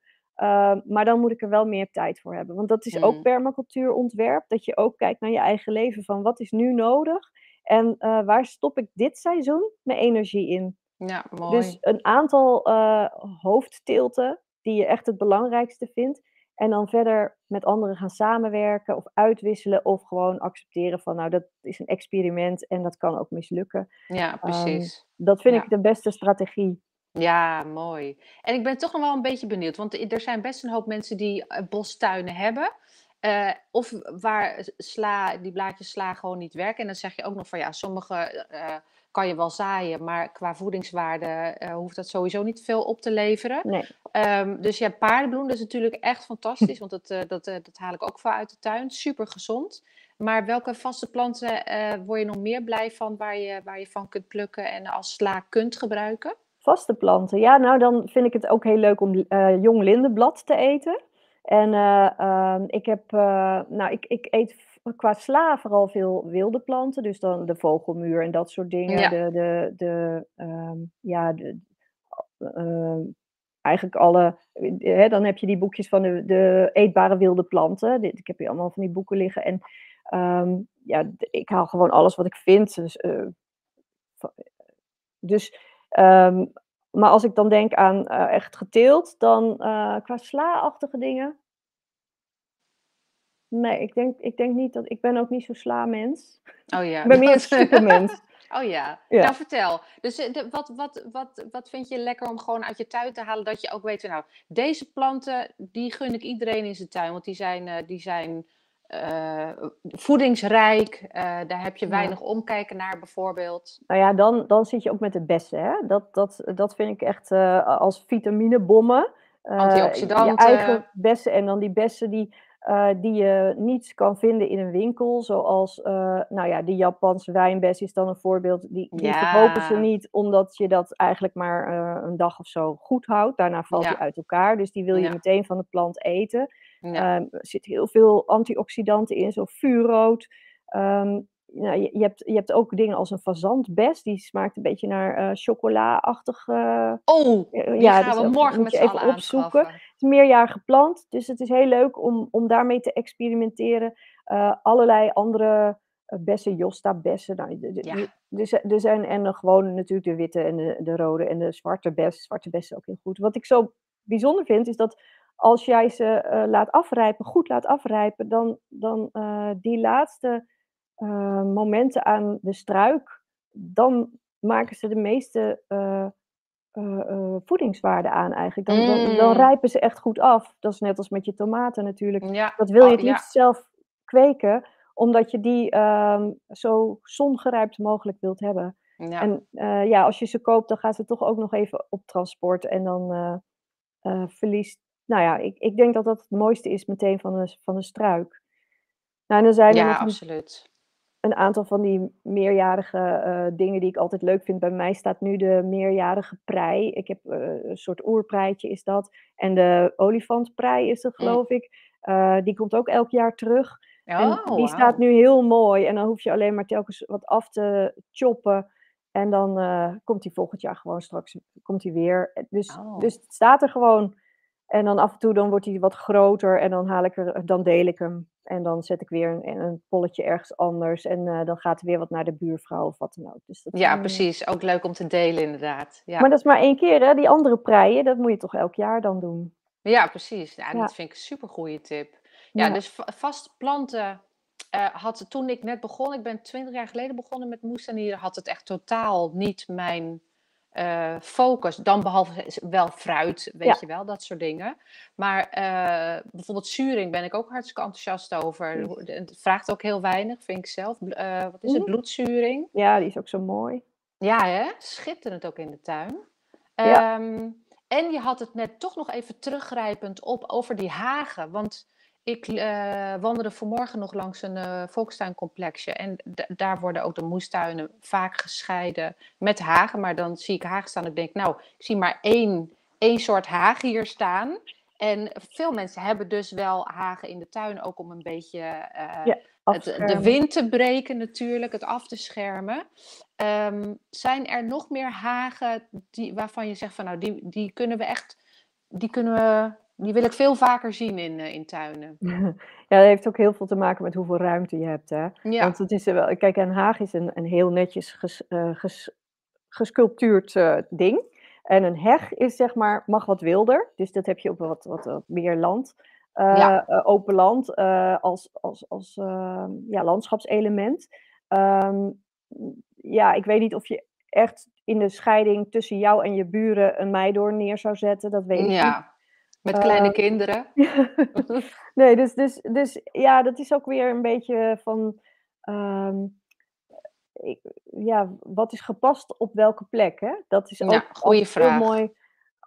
Eh, maar dan moet ik er wel meer tijd voor hebben. Want dat is Mm. ook permacultuurontwerp. Dat je ook kijkt naar je eigen leven. Van wat is nu nodig? En eh, waar stop ik dit seizoen mijn energie in? Ja, mooi. Dus een aantal eh, hoofdtilten die je echt het belangrijkste vindt. En dan verder met anderen gaan samenwerken of uitwisselen. Of gewoon accepteren van nou dat is een experiment en dat kan ook mislukken. ja, precies. Dat vind Ja. ik de beste strategie. Ja, mooi. En ik ben toch nog wel een beetje benieuwd, want er zijn best een hoop mensen die eh, bostuinen hebben. eh, of waar sla, die blaadjes sla gewoon niet werken. En dan zeg je ook nog van ja, sommige eh, kan je wel zaaien, maar qua voedingswaarde eh, hoeft dat sowieso niet veel op te leveren. Nee. Ehm, dus ja, paardenbloem, dat is natuurlijk echt fantastisch, want dat, eh, dat, eh, dat haal ik ook veel uit de tuin. Super gezond. Maar welke vaste planten eh, word je nog meer blij van waar je, waar je van kunt plukken en als sla kunt gebruiken? Vaste planten. Ja, nou dan vind ik het ook heel leuk om eh, jong lindenblad te eten. En eh, ehm, ik heb, eh, nou ik, ik eet qua sla vooral veel wilde planten. Dus dan de vogelmuur en dat soort dingen. Ja. De, de, de, ehm, ja, de, ehm, eigenlijk alle, hè, dan heb je die boekjes van de, de eetbare wilde planten. Ik heb hier allemaal van die boeken liggen. En ja, ik haal gewoon alles wat ik vind. Dus, dus ehm, maar als ik dan denk aan eh, echt geteeld, dan eh, qua sla-achtige dingen. Nee, ik denk, ik denk niet dat. Ik ben ook niet zo sla-mens. Oh ja. Ik ben meer een supermens. <laughs> Oh ja. Ja. Nou, vertel. Dus eh, de- wat, wat, wat, wat vind je lekker om gewoon uit je tuin te halen? Dat je ook weet, nou, deze planten, die gun ik iedereen in zijn tuin. Want die zijn, die zijn eh, voedingsrijk. eh, daar heb je Ja. weinig omkijken naar, bijvoorbeeld. Nou ja, dan, dan zit je ook met de bessen. Hè? Dat, dat, dat vind ik echt eh, als vitaminebommen. Antioxidanten. Je eigen bessen en dan die bessen die, die je niet kan vinden in een winkel. Zoals, nou ja, de Japanse wijnbes is dan een voorbeeld. Die, die Ja. verkopen ze niet omdat je dat eigenlijk maar een dag of zo goed houdt. Daarna valt Ja. die uit elkaar. Dus die wil je meteen van de plant eten. Ja. Ehm, er zit heel veel antioxidanten in, zo vuurrood. Nou, je, je, hebt, je hebt ook dingen als een fazantbes, die smaakt een beetje naar eh chocola-achtig. eh, oh, eh, die ja, gaan dus we morgen met z'n allen opzoeken. aanschaffen. Het is meerjarig geplant, dus het is heel leuk om, om daarmee te experimenteren. Eh, allerlei andere bessen, Josta-bessen. Nou, Ja. er zijn- er zijn en gewoon natuurlijk de witte en de, de rode en de zwarte bes. Zwarte bessen ook heel goed. Wat ik zo bijzonder vind, is dat als jij ze eh, laat afrijpen, goed laat afrijpen, dan, dan eh, die laatste eh, momenten aan de struik, dan maken ze de meeste voedingswaarde aan eigenlijk. Dan, dan, dan Mm. rijpen ze echt goed af. Dat is net als met je tomaten natuurlijk. Ja. Dat wil je Oh, het zelf kweken, omdat je die ehm, zo zongerijpt mogelijk wilt hebben. Ja. En ja, als je ze koopt, dan gaan ze toch ook nog even op transport en dan verliest. Nou ja, ik, ik denk dat dat het mooiste is meteen van een, van een struik. Nou, en dan zijn er ja, natuurlijk absoluut. een aantal van die meerjarige eh, dingen die ik altijd leuk vind. Bij mij staat nu de meerjarige prei. Ik heb eh, een soort oerpreitje is dat. En de olifantprei is het, Mm. geloof ik. Eh, die komt ook elk jaar terug. en Oh, die staat nu heel mooi. En dan hoef je alleen maar telkens wat af te choppen. En dan komt die volgend jaar gewoon straks komt die weer. Dus, Oh. dus het staat er gewoon. En dan af en toe dan wordt hij wat groter. En dan, haal ik er, dan deel ik hem. En dan zet ik weer een, een polletje ergens anders. En eh, dan gaat er weer wat naar de buurvrouw of wat dan ook. Dus dat Ja, eh, precies. Ook leuk om te delen, inderdaad. Ja, Maar dat is maar één keer, hè? Die andere preien, dat moet je toch elk jaar dan doen. ja precies. Ja, Ja. Dat vind ik een super goede tip. Ja, Ja. dus va- vast planten eh, had toen ik net begon, ik ben twintig jaar geleden begonnen met moestanieren, had het echt totaal niet mijn eh, focus. Dan behalve wel fruit, weet Ja. je wel, dat soort dingen. Maar eh, bijvoorbeeld zuring ben ik ook hartstikke enthousiast over. Hoe- Het vraagt ook heel weinig, vind ik zelf. Eh, wat is het? Mhm. Bloedzuring. Ja, die is ook zo mooi. Ja, hè? Schitterend ook in de tuin. Ja. Ehm, en je had het net toch nog even teruggrijpend op over die hagen. Want ik eh, wandelde vanmorgen nog langs een eh volkstuincomplexje. En daar worden ook de moestuinen vaak gescheiden met hagen. Maar dan zie ik hagen staan en ik denk, nou, ik zie maar één, één soort hagen hier staan. En veel mensen hebben dus wel hagen in de tuin ook om een beetje eh, Ja, het, de wind te breken natuurlijk, het af te schermen. Ehm, zijn er nog meer hagen die, waarvan je zegt van nou, die, die kunnen we echt, die kunnen we, die wil ik veel vaker zien in, eh, in tuinen. <laughs> Ja, dat heeft ook heel veel te maken met hoeveel ruimte je hebt. Hè? Ja, Want het is er wel, kijk, een haag is een, een heel netjes ges, eh, ges- gesculptuurd eh, ding. En een heg is zeg maar, mag wat wilder. Dus dat heb je op wat, wat, wat meer land. Ja. open land als, als, als ja, landschapselement. Ehm, ja, ik weet niet of je echt in de scheiding tussen jou en je buren een meidoorn neer zou zetten. Dat weet ik niet. Met kleine Eh, kinderen. <laughs> <laughs> nee, dus, dus, dus ja, dat is ook weer een beetje van. ehm, ik, ja, wat is gepast op welke plek? Hè? Dat is ook Ja, altijd heel vraag. mooi.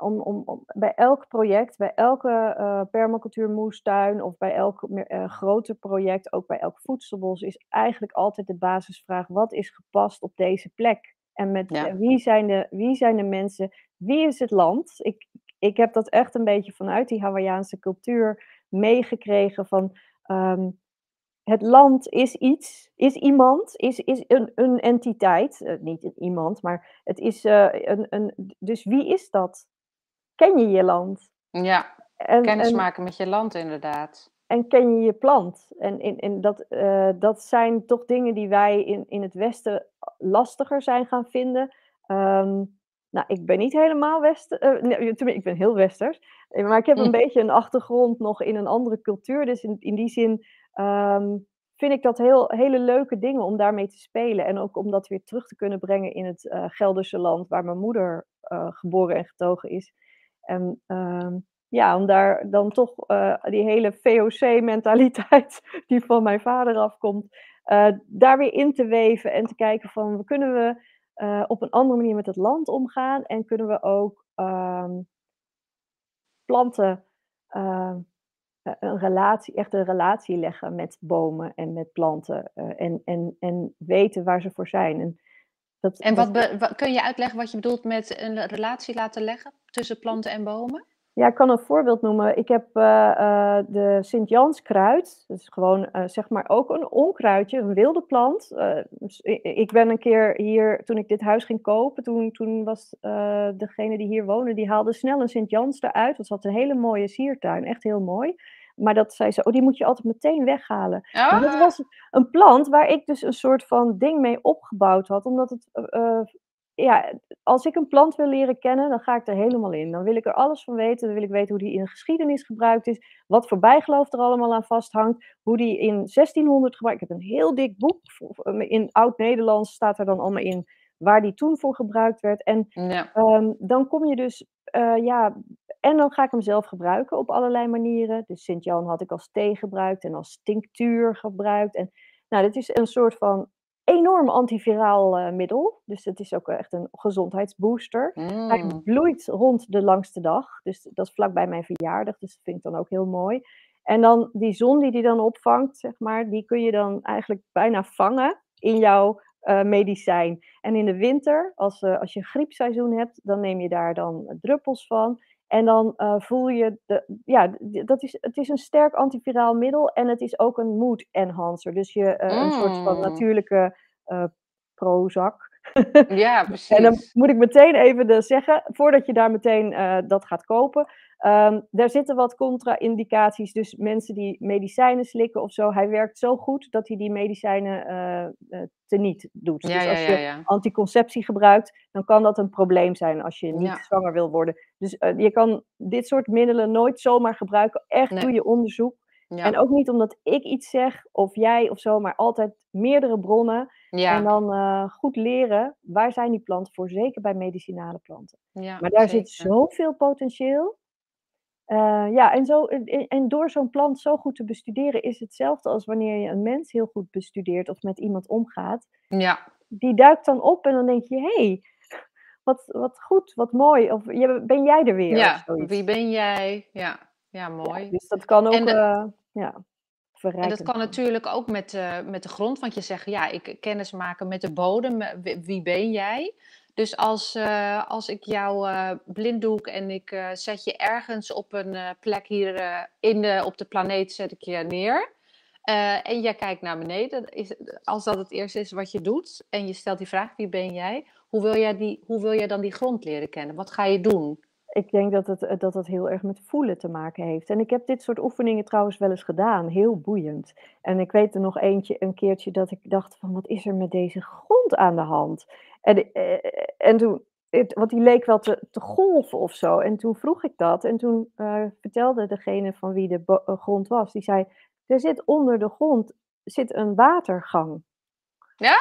Om, om, om, bij elk project, bij elke eh permacultuur moestuin of bij elk eh, groter project, ook bij elk voedselbos, is eigenlijk altijd de basisvraag: wat is gepast op deze plek? En met Ja. eh, wie, zijn de, wie zijn de mensen? Wie is het land? Ik, ik heb dat echt een beetje vanuit die Hawaiiaanse cultuur meegekregen van ehm, het land is iets, is iemand, is, is een, een entiteit. Eh, niet een iemand, maar het is eh, een, een. Dus wie is dat? ken je je land. Ja, En, kennis en, maken met je land inderdaad. en ken je je plant. En, en, en dat, eh, dat zijn toch dingen die wij in, in het Westen lastiger zijn gaan vinden. Ehm, nou, ik ben niet helemaal Westen, eh, nee, ik ben heel Westers. eh, Maar ik heb een Hm. beetje een achtergrond nog in een andere cultuur. Dus in, in die zin ehm, vind ik dat heel, hele leuke dingen om daarmee te spelen. En ook om dat weer terug te kunnen brengen in het eh, Gelderse land waar mijn moeder eh, geboren en getogen is. En ehm, ja, om daar dan toch die hele VOC-mentaliteit <laughs> die van mijn vader afkomt, daar weer in te weven en te kijken van kunnen we eh, op een andere manier met het land omgaan en kunnen we ook ehm, planten eh, eh, een relatie, echt een relatie leggen met bomen en met planten eh, en, en, en weten waar ze voor zijn. En, dat, En wat kun je uitleggen wat je bedoelt met een relatie laten leggen tussen planten en bomen? Ja, ik kan een voorbeeld noemen. Ik heb eh, eh, de Sint-Janskruid. Dat is gewoon eh, zeg maar ook een onkruidje, een wilde plant. Dus ik ben een keer hier, toen ik dit huis ging kopen, toen, toen was degene die hier woonde, die haalde snel een Sint-Jans eruit. Dat had een hele mooie siertuin, echt heel mooi. Maar dat zei ze, oh, die moet je altijd meteen weghalen. Maar dat was een plant waar ik dus een soort van ding mee opgebouwd had. Omdat het, ja, als ik een plant wil leren kennen, dan ga ik er helemaal in. Dan wil ik er alles van weten. Dan wil ik weten hoe die in de geschiedenis gebruikt is. Wat voor bijgeloof er allemaal aan vasthangt. Hoe die in 1600 gebruikt. Ik heb een heel dik boek. In oud-Nederlands staat er dan allemaal in waar die toen voor gebruikt werd. En ja. Ehm, dan kom je dus, eh, ja, en dan ga ik hem zelf gebruiken op allerlei manieren. Dus Sint-Jan had ik als thee gebruikt en als tinctuur gebruikt. En nou, dit is een soort van enorm antiviraal eh, middel. Dus het is ook echt een gezondheidsbooster. Hij Mm. bloeit rond de langste dag. Dus dat is vlakbij mijn verjaardag. Dus dat vind ik dan ook heel mooi. En dan die zon die die dan opvangt, zeg maar, die kun je dan eigenlijk bijna vangen in jouw eh, medicijn. En in de winter, als, eh, als je een griepseizoen hebt, dan neem je daar dan druppels van. En dan eh, voel je, de, ja, dat is, het is een sterk antiviraal middel en het is ook een mood enhancer. Dus je, eh, een soort van Mm. natuurlijke eh Prozac. Ja, <laughs> En dan precies. moet ik meteen even de zeggen, voordat je daar meteen dat gaat kopen. Ehm daar zitten wat contra-indicaties. Dus mensen die medicijnen slikken of zo. Hij werkt zo goed dat hij die medicijnen eh, teniet doet. Ja, dus als ja, je ja. anticonceptie gebruikt, dan kan dat een probleem zijn als je niet zwanger wil worden. Dus eh, je kan dit soort middelen nooit zomaar gebruiken. Echt Nee. doe je onderzoek. En ook niet omdat ik iets zeg of jij of zo, maar altijd meerdere bronnen. En dan goed leren, waar zijn die planten voor? Zeker bij medicinale planten. Maar daar zit zoveel potentieel. Eh, ja, en, zo, en, en door zo'n plant zo goed te bestuderen is hetzelfde als wanneer je een mens heel goed bestudeert of met iemand omgaat. Ja. Die duikt dan op en dan denk je, hé, hey, wat, wat goed, wat mooi. Of je, ben jij er weer? Ja, wie ben jij? Ja, ja Ja, mooi. dus dat kan ook En de- eh, ja, En verrijkend dat kan natuurlijk ook met, eh, met de grond, want je zegt, ja, ik kennis maken met de bodem, wie ben jij? Dus als, eh, als ik jou eh, blinddoek en ik eh, zet je ergens op een plek hier in de, op de planeet, zet ik je neer. en jij kijkt naar beneden, is, als dat het eerste is wat je doet, en je stelt die vraag, wie ben jij? Hoe wil jij, die, hoe wil jij dan die grond leren kennen? Wat ga je doen? Ik denk dat het, eh, dat het heel erg met voelen te maken heeft. En ik heb dit soort oefeningen trouwens wel eens gedaan. Heel boeiend. En ik weet er nog eentje, een keertje dat ik dacht van, wat is er met deze grond aan de hand? En, eh, en toen, het, want die leek wel te, te golven of zo. En toen vroeg ik dat. En toen eh, vertelde degene van wie de bo- eh, grond was, die zei, er zit onder de grond zit een watergang. Ja,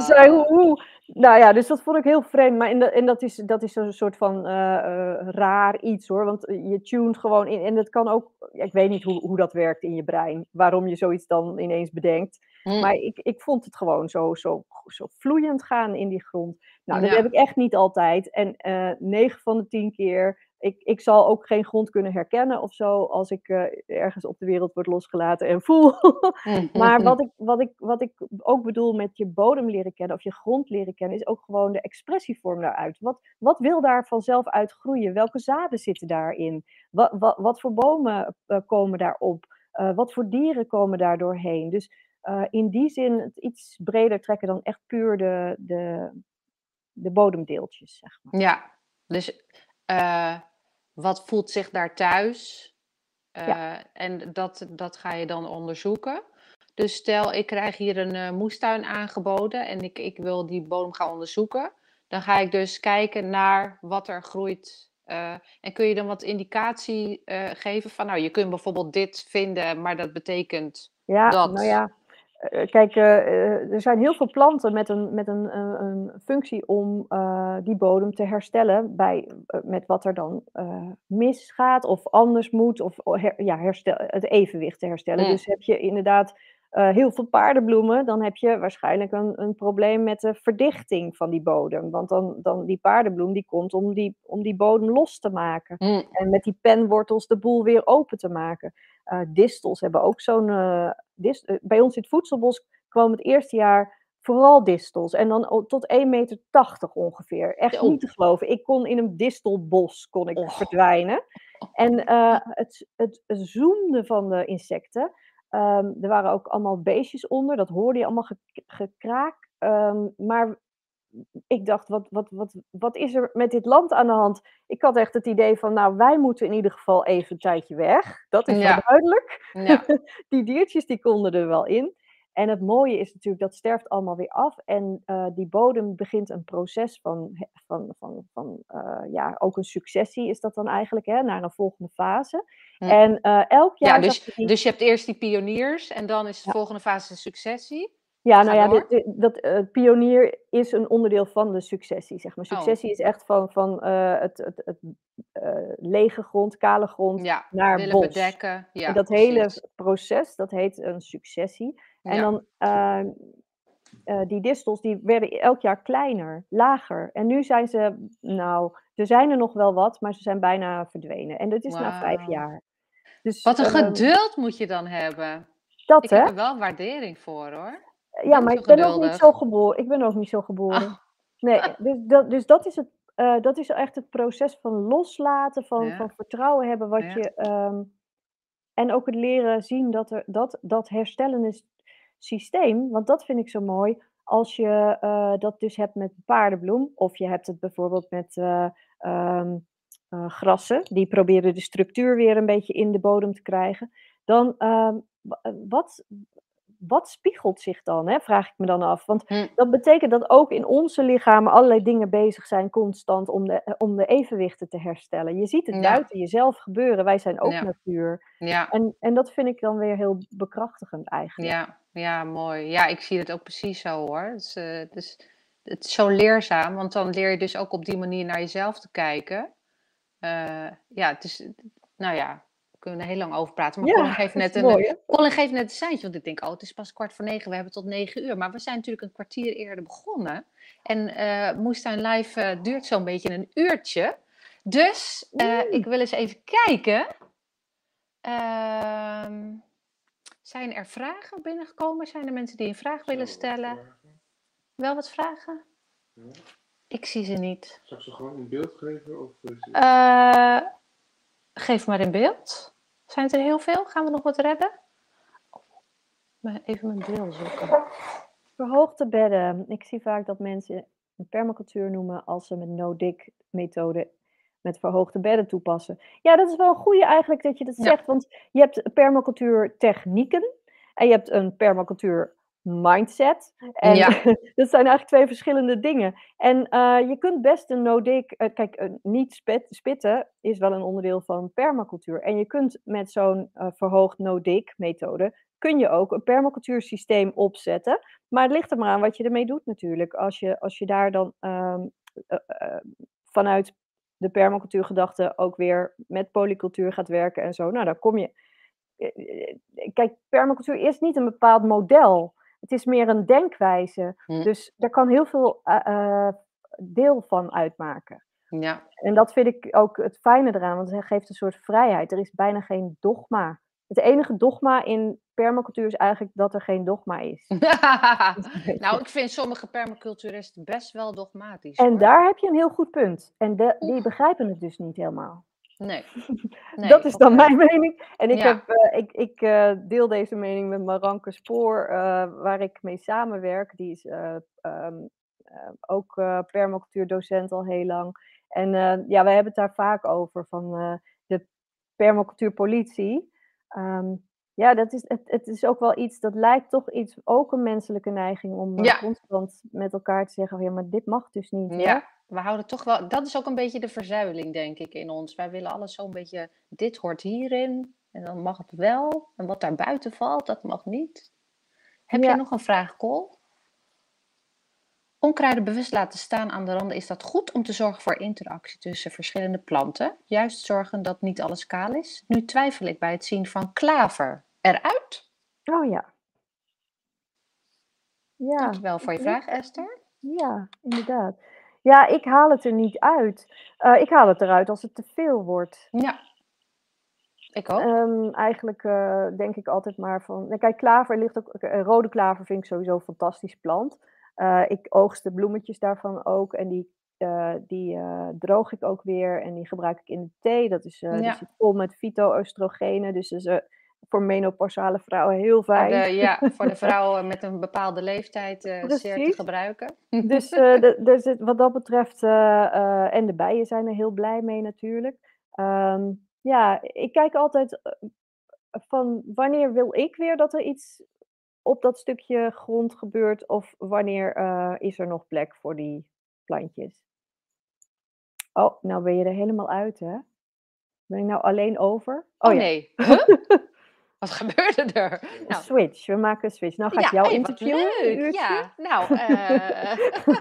Ze zei, hoe, hoe? Nou ja, dus dat vond ik heel vreemd. Maar in de, en dat is, dat is een soort van eh, eh, raar iets hoor. Want je tuned gewoon in. En dat kan ook. Ik weet niet hoe, hoe dat werkt in je brein. Waarom je zoiets dan ineens bedenkt. Hm, Maar ik, ik vond het gewoon zo, zo, zo vloeiend gaan in die grond. Nou, dat Ja. heb ik echt niet altijd. En eh 9 van de 10 keer. Ik, ik zal ook geen grond kunnen herkennen of zo. Als ik eh, ergens op de wereld word losgelaten en voel. <laughs> Maar wat ik, wat, ik, wat ik ook bedoel met je bodem leren kennen of je grond leren kennen, is ook gewoon de expressievorm daaruit. Wat, wat wil daar vanzelf uit groeien? Welke zaden zitten daarin? Wat, wat, wat voor bomen eh, komen daarop? Eh, wat voor dieren komen daar doorheen? Dus in die zin het iets breder trekken dan echt puur de, de, de bodemdeeltjes, zeg maar. Ja, dus wat voelt zich daar thuis? Ja. Eh, en dat, dat ga je dan onderzoeken. Dus stel, ik krijg hier een eh, moestuin aangeboden en ik, ik wil die bodem gaan onderzoeken. Dan ga ik dus kijken naar wat er groeit. eh, en kun je dan wat indicatie geven van, nou, je kunt bijvoorbeeld dit vinden, maar dat betekent Ja, dat. nou ja. Eh, Kijk, eh, eh, er zijn heel veel planten met een, met een, een functie om die bodem te herstellen bij, met wat er dan misgaat of anders moet, of o- her- ja, herstel, het evenwicht te herstellen. Dus heb je inderdaad eh, heel veel paardenbloemen, dan heb je waarschijnlijk een, een probleem met de verdichting van die bodem. Want dan, dan die paardenbloem die komt om die, om die bodem los te maken. Hm, En met die penwortels de boel weer open te maken. Eh, distels hebben ook zo'n. eh, bij ons in het voedselbos kwam het eerste jaar vooral distels. En dan tot 1,80 meter ongeveer. Echt niet te geloven. Ik kon in een distelbos kon ik verdwijnen. En het, het zoemde van de insecten. Ehm, er waren ook allemaal beestjes onder. Dat hoorde je allemaal ge- gekraak. Ehm, maar ik dacht, wat, wat, wat, wat is er met dit land aan de hand? Ik had echt het idee van, nou, wij moeten in ieder geval even een tijdje weg. Dat is Ja. wel duidelijk. ja. <laughs> Die diertjes die konden er wel in. En het mooie is natuurlijk, dat sterft allemaal weer af. En eh, die bodem begint een proces van, van, van, van eh, ja, ook een successie is dat dan eigenlijk, hè, naar een volgende fase. Hm. En eh, elk jaar ja dus, die- dus je hebt eerst die pioniers en dan is de Ja. volgende fase de successie. Ja, nou ja, door. dit- dit- dat pionier is een onderdeel van de successie, zeg maar. Oh. Successie is echt van, van het, het, het lege grond, kale grond Ja, naar willen bos. bedekken. Ja, en dat precies. hele proces, dat heet een successie. En Ja. dan, eh, eh, die distels, die werden elk jaar kleiner, lager. En nu zijn ze, nou, er zijn er nog wel wat, maar ze zijn bijna verdwenen. En dat is na vijf jaar. Dus, Wat een ehm, geduld moet je dan hebben. dat, Ik hè? heb er wel waardering voor hoor. Ja, ben maar ik ben ook niet zo geboren. Ik ben ook niet zo geboren. Ah. Nee, <laughs> dus dat, dus dat is het. eh, dat is echt het proces van loslaten, van, Ja. van vertrouwen hebben wat Ja. je. ehm, en ook het leren zien dat er dat, dat herstellende s- systeem, want dat vind ik zo mooi. Als je eh, dat dus hebt met paardenbloem, of je hebt het bijvoorbeeld met eh, grassen, die proberen de structuur weer een beetje in de bodem te krijgen. Dan ehm, wa- wat, wat spiegelt zich dan, hè, vraag ik me dan af. Want Hm. dat betekent dat ook in onze lichamen allerlei dingen bezig zijn constant om de, om de evenwichten te herstellen. Je ziet het Ja. buiten jezelf gebeuren. Wij zijn ook Ja. natuur. Ja, En, en dat vind ik dan weer heel bekrachtigend eigenlijk. ja, ja, mooi. Ja, ik zie het ook precies zo hoor. Het is, eh, het is, het is zo leerzaam, want dan leer je dus ook op die manier naar jezelf te kijken. Eh, ja, het is, nou ja, kunnen we er heel lang over praten. Maar Ja, Colin geeft net een, mooi? Colin geeft net een seintje, want ik denk, oh, het is pas kwart voor negen, we hebben tot negen uur. Maar we zijn natuurlijk een kwartier eerder begonnen. En eh Moestuin Live eh, duurt zo'n beetje een uurtje. Dus eh, Oeh. ik wil eens even kijken. Ehm, zijn er vragen binnengekomen? Zijn er mensen die een vraag willen stellen? vragen. Wel wat vragen? Ja. Ik zie ze niet. Zal ik ze gewoon in beeld geven? Of Eh, geef maar in beeld. Zijn het er heel veel? Gaan we nog wat redden? Even mijn bril zoeken. Verhoogde bedden. Ik zie vaak dat mensen een permacultuur noemen als ze met no-dig methode met verhoogde bedden toepassen. Ja, dat is wel een goede eigenlijk dat je dat Ja. zegt, want je hebt permacultuur technieken en je hebt een permacultuur mindset. En Ja. <laughs> dat zijn eigenlijk twee verschillende dingen. En eh, je kunt best een no-dig, eh, kijk, niet spit- spitten is wel een onderdeel van permacultuur. En je kunt met zo'n eh, verhoogd no-dig methode, kun je ook een permacultuursysteem opzetten. Maar het ligt er maar aan wat je ermee doet natuurlijk. Als je, als je daar dan ehm, eh, eh, vanuit de permacultuurgedachte ook weer met polycultuur gaat werken en zo, nou dan kom je. Kijk, permacultuur is niet een bepaald model. Het is meer een denkwijze. Hm. Dus daar kan heel veel eh, eh, deel van uitmaken. Ja, En dat vind ik ook het fijne eraan, want het geeft een soort vrijheid. Er is bijna geen dogma. Het enige dogma in permacultuur is eigenlijk dat er geen dogma is. <laughs> <laughs> nou, ik vind sommige permaculturisten best wel dogmatisch. En hoor. daar heb je een heel goed punt. En de, die begrijpen het dus niet helemaal. Nee. <laughs> nee. dat is dan mijn mening. En ik, Ja. heb, eh, ik, ik eh, deel deze mening met Maranke Spoor, eh, waar ik mee samenwerk. Die is eh, ook permacultuurdocent al heel lang. En ja, wij hebben het daar vaak over van de permacultuurpolitie. Um, ja, dat is, het, het is ook wel iets, dat lijkt toch iets, ook een menselijke neiging om Ja. constant met elkaar te zeggen, ja, maar dit mag dus niet. Ja, we houden toch wel. Dat is ook een beetje de verzuiling, denk ik, in ons. Wij willen alles zo'n beetje. Dit hoort hierin. En dan mag het wel. En wat daar buiten valt, dat mag niet. Heb Ja. jij nog een vraag, Cole? Onkruiden bewust laten staan aan de randen, is dat goed om te zorgen voor interactie tussen verschillende planten? Juist zorgen dat niet alles kaal is? Nu twijfel ik bij het zien van klaver eruit. Oh ja. Ja, Dankjewel voor je vraag, Esther. ja, inderdaad. Ja, ik haal het er niet uit. Eh, ik haal het eruit als het te veel wordt. Ja, ik ook. Ehm, eigenlijk eh, denk ik altijd maar van. nou, Kijk, klaver ligt ook. eh, Rode klaver vind ik sowieso een fantastisch plant. Ik oogst de bloemetjes daarvan ook. En die, die droog ik ook weer. En die gebruik ik in de thee. Dat is, Ja. die zit vol met fyto-oestrogenen. Dus dat is eh, voor menopausale vrouwen heel Voor fijn. de, ja, voor de <laughs> vrouwen met een bepaalde leeftijd eh, zeer te gebruiken. Dus <laughs> eh, de- er zit, wat dat betreft, eh, eh, en de bijen zijn er heel blij mee natuurlijk. Ehm, ja, ik kijk altijd eh, van wanneer wil ik weer dat er iets op dat stukje grond gebeurt of wanneer eh, is er nog plek voor die plantjes. Oh, nou ben je er helemaal uit, hè? Ben ik nou alleen over? Oh, ja, nee. <laughs> Huh? <laughs> Wat gebeurde er? een Nou, switch. We maken een switch. Nou ga ik ja, jou interviewen. Ja, nou. <laughs> eh,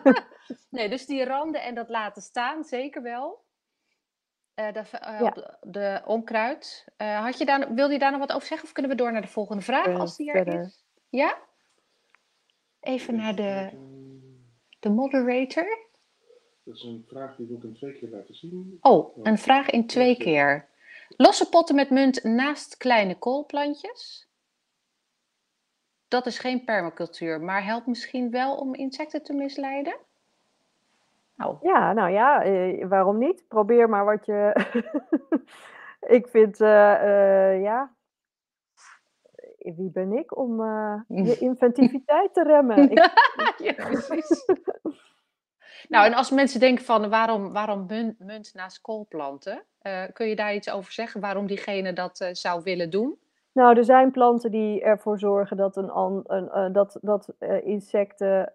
<laughs> nee, dus die randen en dat laten staan, zeker wel. Eh, de, eh, Ja. de, de onkruid. Eh, had je daar, wilde je daar nog wat over zeggen of kunnen we door naar de volgende vraag als die er verder. is? Ja? Even naar de, de moderator. Dat is een vraag die wil ik in twee keer laten zien. Oh, een vraag in twee keer. Losse potten met munt naast kleine koolplantjes? Dat is geen permacultuur, maar helpt misschien wel om insecten te misleiden? Nou, Ja, nou ja, eh, waarom niet? Probeer maar wat je. <laughs> ik vind, eh, eh, ja. Wie ben ik om eh, je <laughs> inventiviteit te remmen? Ik, <laughs> ja, precies. Nou, en als mensen denken van waarom, waarom munt, munt naast koolplanten, eh, kun je daar iets over zeggen? Waarom diegene dat eh, zou willen doen? nou, er zijn planten die ervoor zorgen dat, een, an- een, eh, dat, dat insecten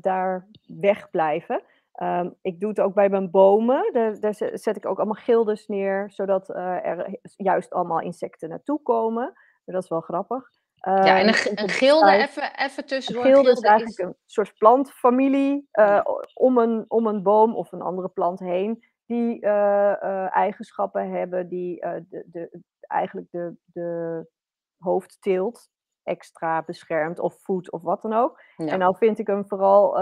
daar wegblijven. Ehm, ik doe het ook bij mijn bomen. Daar, daar zet ik ook allemaal gildes neer, zodat er juist allemaal insecten naartoe komen. Dat is wel grappig. Ja, en Ehm, een, een gilde, even, even Een tussendoor. gilde is eigenlijk een soort plantfamilie eh, om, een, om een boom of een andere plant heen, die eh, eh, eigenschappen hebben die de, de, eigenlijk de, de hoofdteelt extra beschermt of voedt of wat dan ook. Ja. En nou vind ik hem vooral,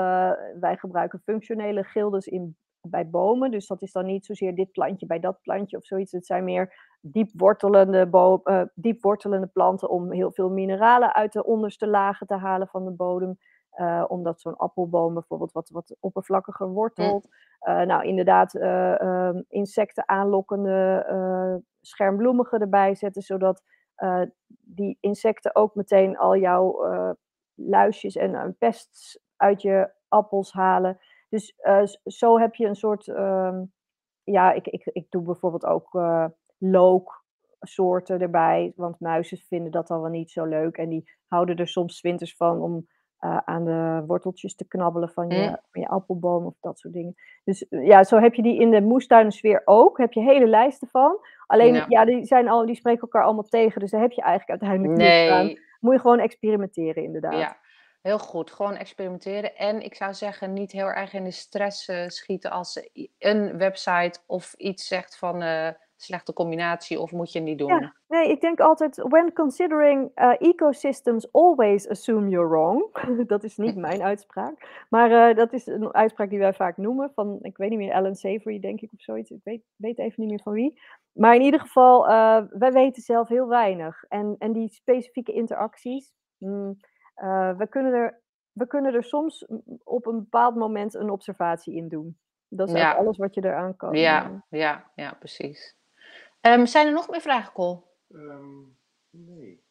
wij gebruiken functionele gildes in, bij bomen, dus dat is dan niet zozeer dit plantje bij dat plantje of zoiets. Het zijn meer diep wortelende, bo- eh, diep wortelende planten om heel veel mineralen uit de onderste lagen te halen van de bodem. Eh, omdat zo'n appelboom bijvoorbeeld wat, wat oppervlakkiger wortelt. Eh, nou, inderdaad, eh, ehm, insecten aanlokkende schermbloemigen erbij zetten, zodat die insecten ook meteen al jouw luisjes en pests uit je appels halen. Dus eh, zo heb je een soort, ehm, ja, ik, ik, ik doe bijvoorbeeld ook eh looksoorten erbij, want muizen vinden dat al wel niet zo leuk en die houden er soms winters van om eh, aan de worteltjes te knabbelen van je, Mm. van je appelboom of dat soort dingen. Dus ja, zo heb je die in de moestuinensfeer ook. Heb je hele lijsten van. Alleen, Ja. ja, die, zijn al, die spreken elkaar allemaal tegen. Dus daar heb je eigenlijk uiteindelijk niks aan. Nee, Moet je gewoon experimenteren, inderdaad. ja, heel goed. Gewoon experimenteren. En ik zou zeggen, niet heel erg in de stress eh, schieten als een website of iets zegt van eh, slechte combinatie of moet je niet doen. Ja, nee, ik denk altijd, when considering uh, ecosystems, always assume you're wrong. <laughs> dat is niet mijn uitspraak. Maar eh, dat is een uitspraak die wij vaak noemen van, ik weet niet meer, Alan Savory denk ik of zoiets. Ik weet, weet even niet meer van wie. Maar in ieder geval, eh, wij weten zelf heel weinig. En, en die specifieke interacties, hmm, eh, we, kunnen er, we kunnen er soms op een bepaald moment een observatie in doen. Dat is Ja. alles wat je eraan kan. Ja, ja, ja, precies. Ehm, zijn er nog meer vragen, Col? Ehm, nee.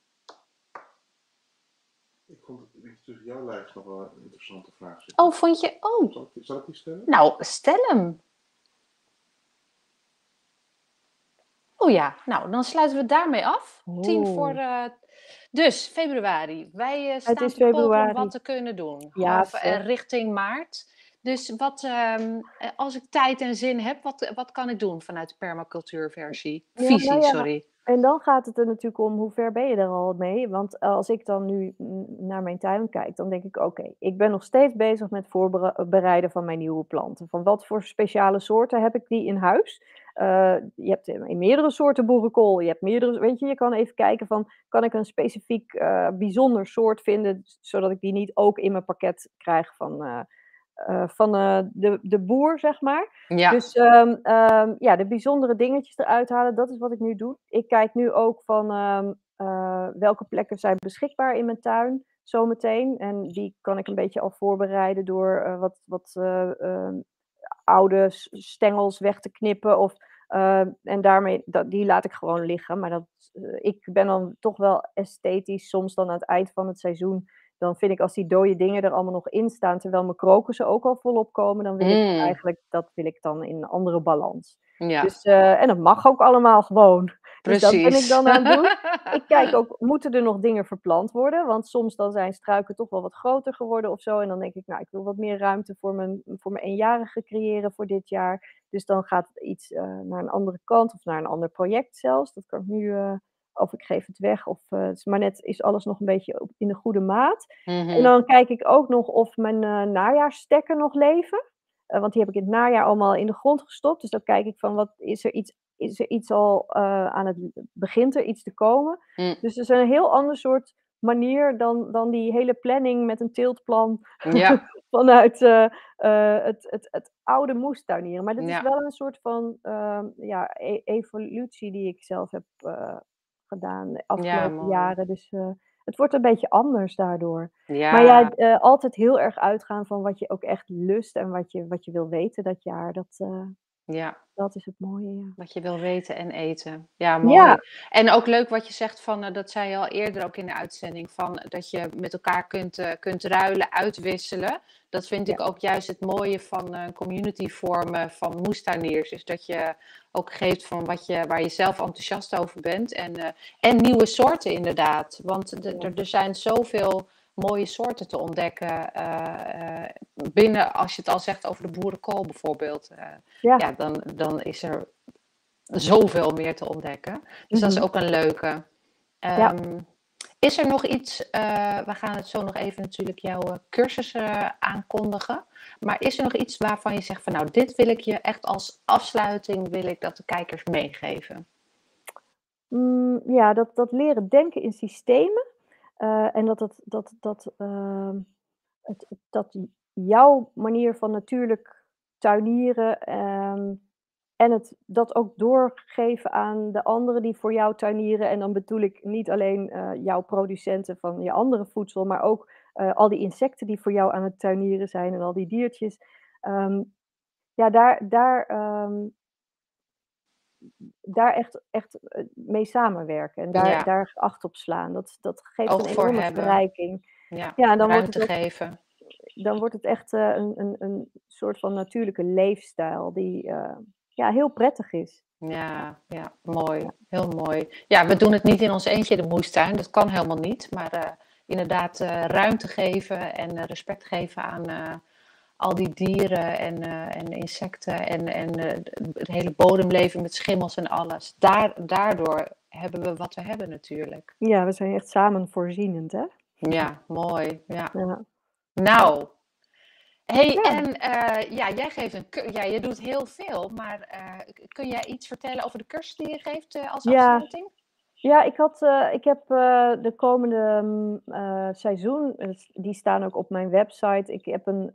Ik vond tussen jouw lijst nog wel een interessante vraag zitten. Oh, vond je? Oh, Zal ik, zal ik die stellen? nou, stel hem. Oh ja, nou dan sluiten we daarmee af. Tien voor. Eh, dus februari. Wij eh, staan te om februari. wat te kunnen doen. Ja, Half, eh, richting maart. Dus wat, ehm, eh, als ik tijd en zin heb, wat, wat kan ik doen vanuit de permacultuurversie? Ja, Visie, nou ja, sorry. En dan gaat het er natuurlijk om hoe ver ben je er al mee. Want als ik dan nu naar mijn tuin kijk, dan denk ik: oké, ik ben nog steeds bezig met voorbereiden van mijn nieuwe planten. Van wat voor speciale soorten heb ik die in huis? Eh, je hebt in meerdere soorten boerenkool. Je hebt meerdere, weet je, je kan even kijken van kan ik een specifiek eh, bijzonder soort vinden, zodat ik die niet ook in mijn pakket krijg van, eh, eh, van eh, de, de boer, zeg maar. Ja, Dus ehm, ehm, ja, de bijzondere dingetjes eruit halen, dat is wat ik nu doe. Ik kijk nu ook van ehm, eh, welke plekken zijn beschikbaar in mijn tuin zometeen. En die kan ik een beetje al voorbereiden door eh, wat, wat eh, oude stengels weg te knippen. Of, ehm, en daarmee, dat, die laat ik gewoon liggen. Maar dat, eh, ik ben dan toch wel esthetisch, soms dan aan het eind van het seizoen. Dan vind ik als die dode dingen er allemaal nog in staan, terwijl mijn krokussen ook al volop komen, dan wil ik Mm. eigenlijk, dat wil ik dan in een andere balans. ja, Dus, eh, en dat mag ook allemaal gewoon. Dus dat ben ik precies. dan aan het doen. Ik kijk ook, moeten er nog dingen verplant worden? Want soms dan zijn struiken toch wel wat groter geworden of zo. En dan denk ik, nou, ik wil wat meer ruimte voor mijn, voor mijn eenjarige creëren voor dit jaar. Dus dan gaat het iets eh, naar een andere kant of naar een ander project zelfs. Dat kan ik nu, eh, of ik geef het weg. Of, eh, maar net is alles nog een beetje in de goede maat. En Mhm. dan kijk ik ook nog of mijn eh najaarsstekken nog leven. Want die heb ik in het najaar allemaal in de grond gestopt. Dus dan kijk ik van, wat is er iets, is er iets al eh, aan het, begint er iets te komen? Mm. Dus het is een heel ander soort manier dan, dan die hele planning met een teeltplan Ja, <laughs> vanuit eh, eh, het, het, het oude moestuinieren. Maar Ja. is wel een soort van ehm, ja, e- evolutie die ik zelf heb gedaan de afgelopen jaren. Dus het wordt een beetje anders daardoor. ja. Maar ja, altijd heel erg uitgaan van wat je ook echt lust en wat je, wat je wil weten dat jaar. Dat, ja. Dat is het mooie, ja. Wat je wil weten en eten. Ja, mooi. Ja. En ook leuk wat je zegt van, eh, dat zei je al eerder ook in de uitzending, van dat je met elkaar kunt, eh, kunt ruilen, uitwisselen. Dat vind ik ook juist het mooie van eh community vormen van moestuiniers. Is dat je ook geeft van wat je, waar je zelf enthousiast over bent. En, eh, en nieuwe soorten inderdaad. Want er- er zijn zoveel mooie soorten te ontdekken eh, eh, binnen, als je het al zegt over de boerenkool bijvoorbeeld. Eh, Ja. ja, dan, dan is er zoveel meer te ontdekken. Dus dat is Mhm. ook een leuke. Ja. Ehm, Is er nog iets, we gaan het zo nog even natuurlijk jouw cursus eh, aankondigen. Maar is er nog iets waarvan je zegt van nou, dit wil ik je echt als afsluiting, wil ik dat de kijkers meegeven? Mm, ja, dat, dat leren denken in systemen. Eh, en dat, het, dat, dat, ehm, het, dat jouw manier van natuurlijk tuinieren ehm, en het dat ook doorgeven aan de anderen die voor jou tuinieren. En dan bedoel ik niet alleen eh, jouw producenten van je andere voedsel, maar ook eh, al die insecten die voor jou aan het tuinieren zijn en al die diertjes. Ehm, ja, daar, daar, daar echt, echt eh, mee samenwerken en daar, Ja. daar acht op slaan. Dat, dat geeft Oog een enorme verrijking. Ja, Ja, dan wordt het ook geven. dan wordt het echt eh, een, een, een soort van natuurlijke leefstijl die eh, ja, heel prettig is. Ja, ja, mooi. Heel mooi. Ja, we doen het niet in ons eentje de moestuin. Dat kan helemaal niet. Maar inderdaad ruimte geven en respect geven aan al die dieren en, eh, en insecten en, en eh, het hele bodemleven met schimmels en alles. Daar, daardoor hebben we wat we hebben natuurlijk. Ja, we zijn echt samen voorzienend, hè? Ja, mooi. Ja. Ja. Nou, hey, Ja. en eh, ja, jij geeft een, ja, je doet heel veel, maar kun jij iets vertellen over de cursus die je geeft als afsluiting? Ja, ik, had, eh, ik heb eh, de komende mm, eh, seizoen, die staan ook op mijn website. Ik heb een,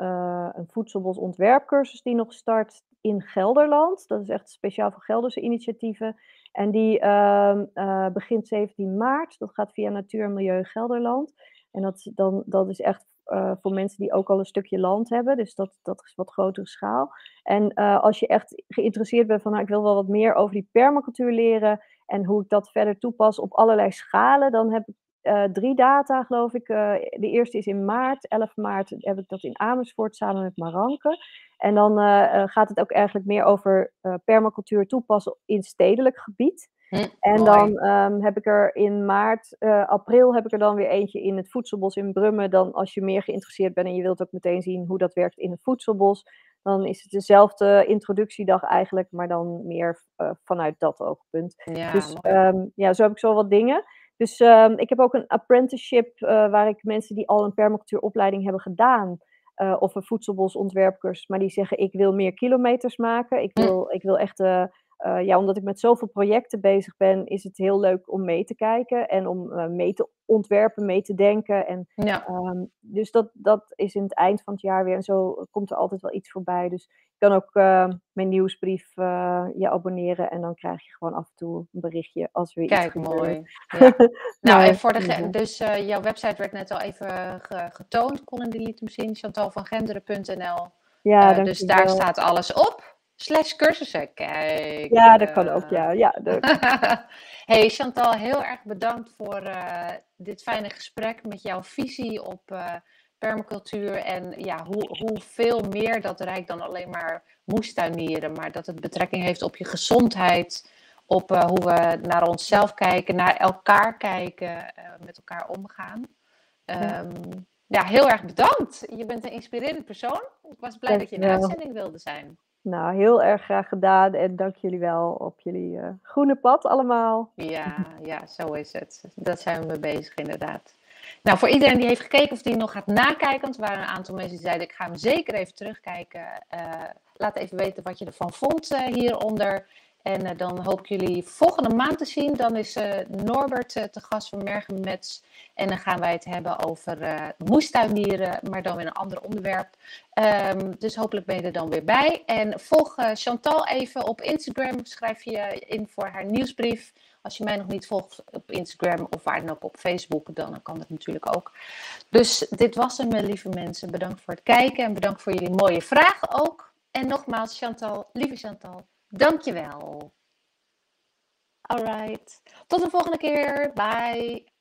een voedselbos ontwerpcursus die nog start in Gelderland. Dat is echt speciaal voor Gelderse initiatieven. En die ehm, eh, begint 17 maart. Dat gaat via Natuur en Milieu Gelderland. En dat, dan, dat is echt voor mensen die ook al een stukje land hebben. Dus dat, dat is wat grotere schaal. En als je echt geïnteresseerd bent van, nou, ik wil wel wat meer over die permacultuur leren en hoe ik dat verder toepas op allerlei schalen, dan heb ik eh, drie data, geloof ik. Eh, de eerste is in maart, 11 maart heb ik dat in Amersfoort samen met Maranke. En dan eh, gaat het ook eigenlijk meer over permacultuur toepassen in stedelijk gebied. Hm, En mooi. dan ehm, heb ik er in maart, april heb ik er dan weer eentje in het voedselbos in Brummen. Dan als je meer geïnteresseerd bent en je wilt ook meteen zien hoe dat werkt in het voedselbos. Dan is het dezelfde introductiedag eigenlijk, maar dan meer eh, vanuit dat oogpunt. Ja, Dus ehm, ja, zo heb ik zo wat dingen. Dus ehm, ik heb ook een apprenticeship eh, waar ik mensen die al een permacultuuropleiding hebben gedaan, eh, of een voedselbosontwerpcursus, maar die zeggen ik wil meer kilometers maken. Ik Hm. wil, ik wil echt, eh, ja, omdat ik met zoveel projecten bezig ben, is het heel leuk om mee te kijken en om eh, mee te ontwerpen, mee te denken. En, ja. ehm, dus dat, dat is in het eind van het jaar weer en zo komt er altijd wel iets voorbij. Dus je kan ook eh, mijn nieuwsbrief eh, je abonneren en dan krijg je gewoon af en toe een berichtje als weer iets Kijk, gebeurt. mooi. Ja. <laughs> Nou, Nou, en voor de dus jouw website werd net al even ge- getoond. Colin die liet hem zien, chantalvangenderen.nl. Ja, dus daar staat alles op. Slash cursussen. Kijk. Ja, dat kan ook, ja. <laughs> ja dat- hey Chantal, heel erg bedankt voor eh, dit fijne gesprek met jouw visie op eh, permacultuur en ja, hoe, hoeveel meer dat rijk dan alleen maar moestuinieren, maar dat het betrekking heeft op je gezondheid, op eh, hoe we naar onszelf kijken, naar elkaar kijken, met elkaar omgaan. Ehm, ja, heel erg bedankt. Je bent een inspirerende persoon. Ik was blij dat je in de uitzending wilde zijn. Nou, heel erg graag gedaan en dank jullie wel op jullie eh, groene pad allemaal. Ja, ja, zo is het. Dat zijn we mee bezig, inderdaad. Nou, voor iedereen die heeft gekeken of die nog gaat nakijken, want er waren een aantal mensen die zeiden: ik ga hem zeker even terugkijken. eh, laat even weten wat je ervan vond eh, hieronder. En eh, dan hoop ik jullie volgende maand te zien. Dan is eh, Norbert eh, te gast van Mergen Mets. En dan gaan wij het hebben over moestuinieren, maar dan weer een ander onderwerp. Ehm, dus hopelijk ben je er dan weer bij. En volg Chantal even op Instagram. Schrijf je in voor haar nieuwsbrief. Als je mij nog niet volgt op Instagram of waar dan ook op Facebook, dan kan dat natuurlijk ook. Dus dit was hem, lieve mensen. Bedankt voor het kijken en bedankt voor jullie mooie vragen ook. En nogmaals, Chantal, lieve Chantal, dankjewel. Alright, tot de volgende keer. Bye.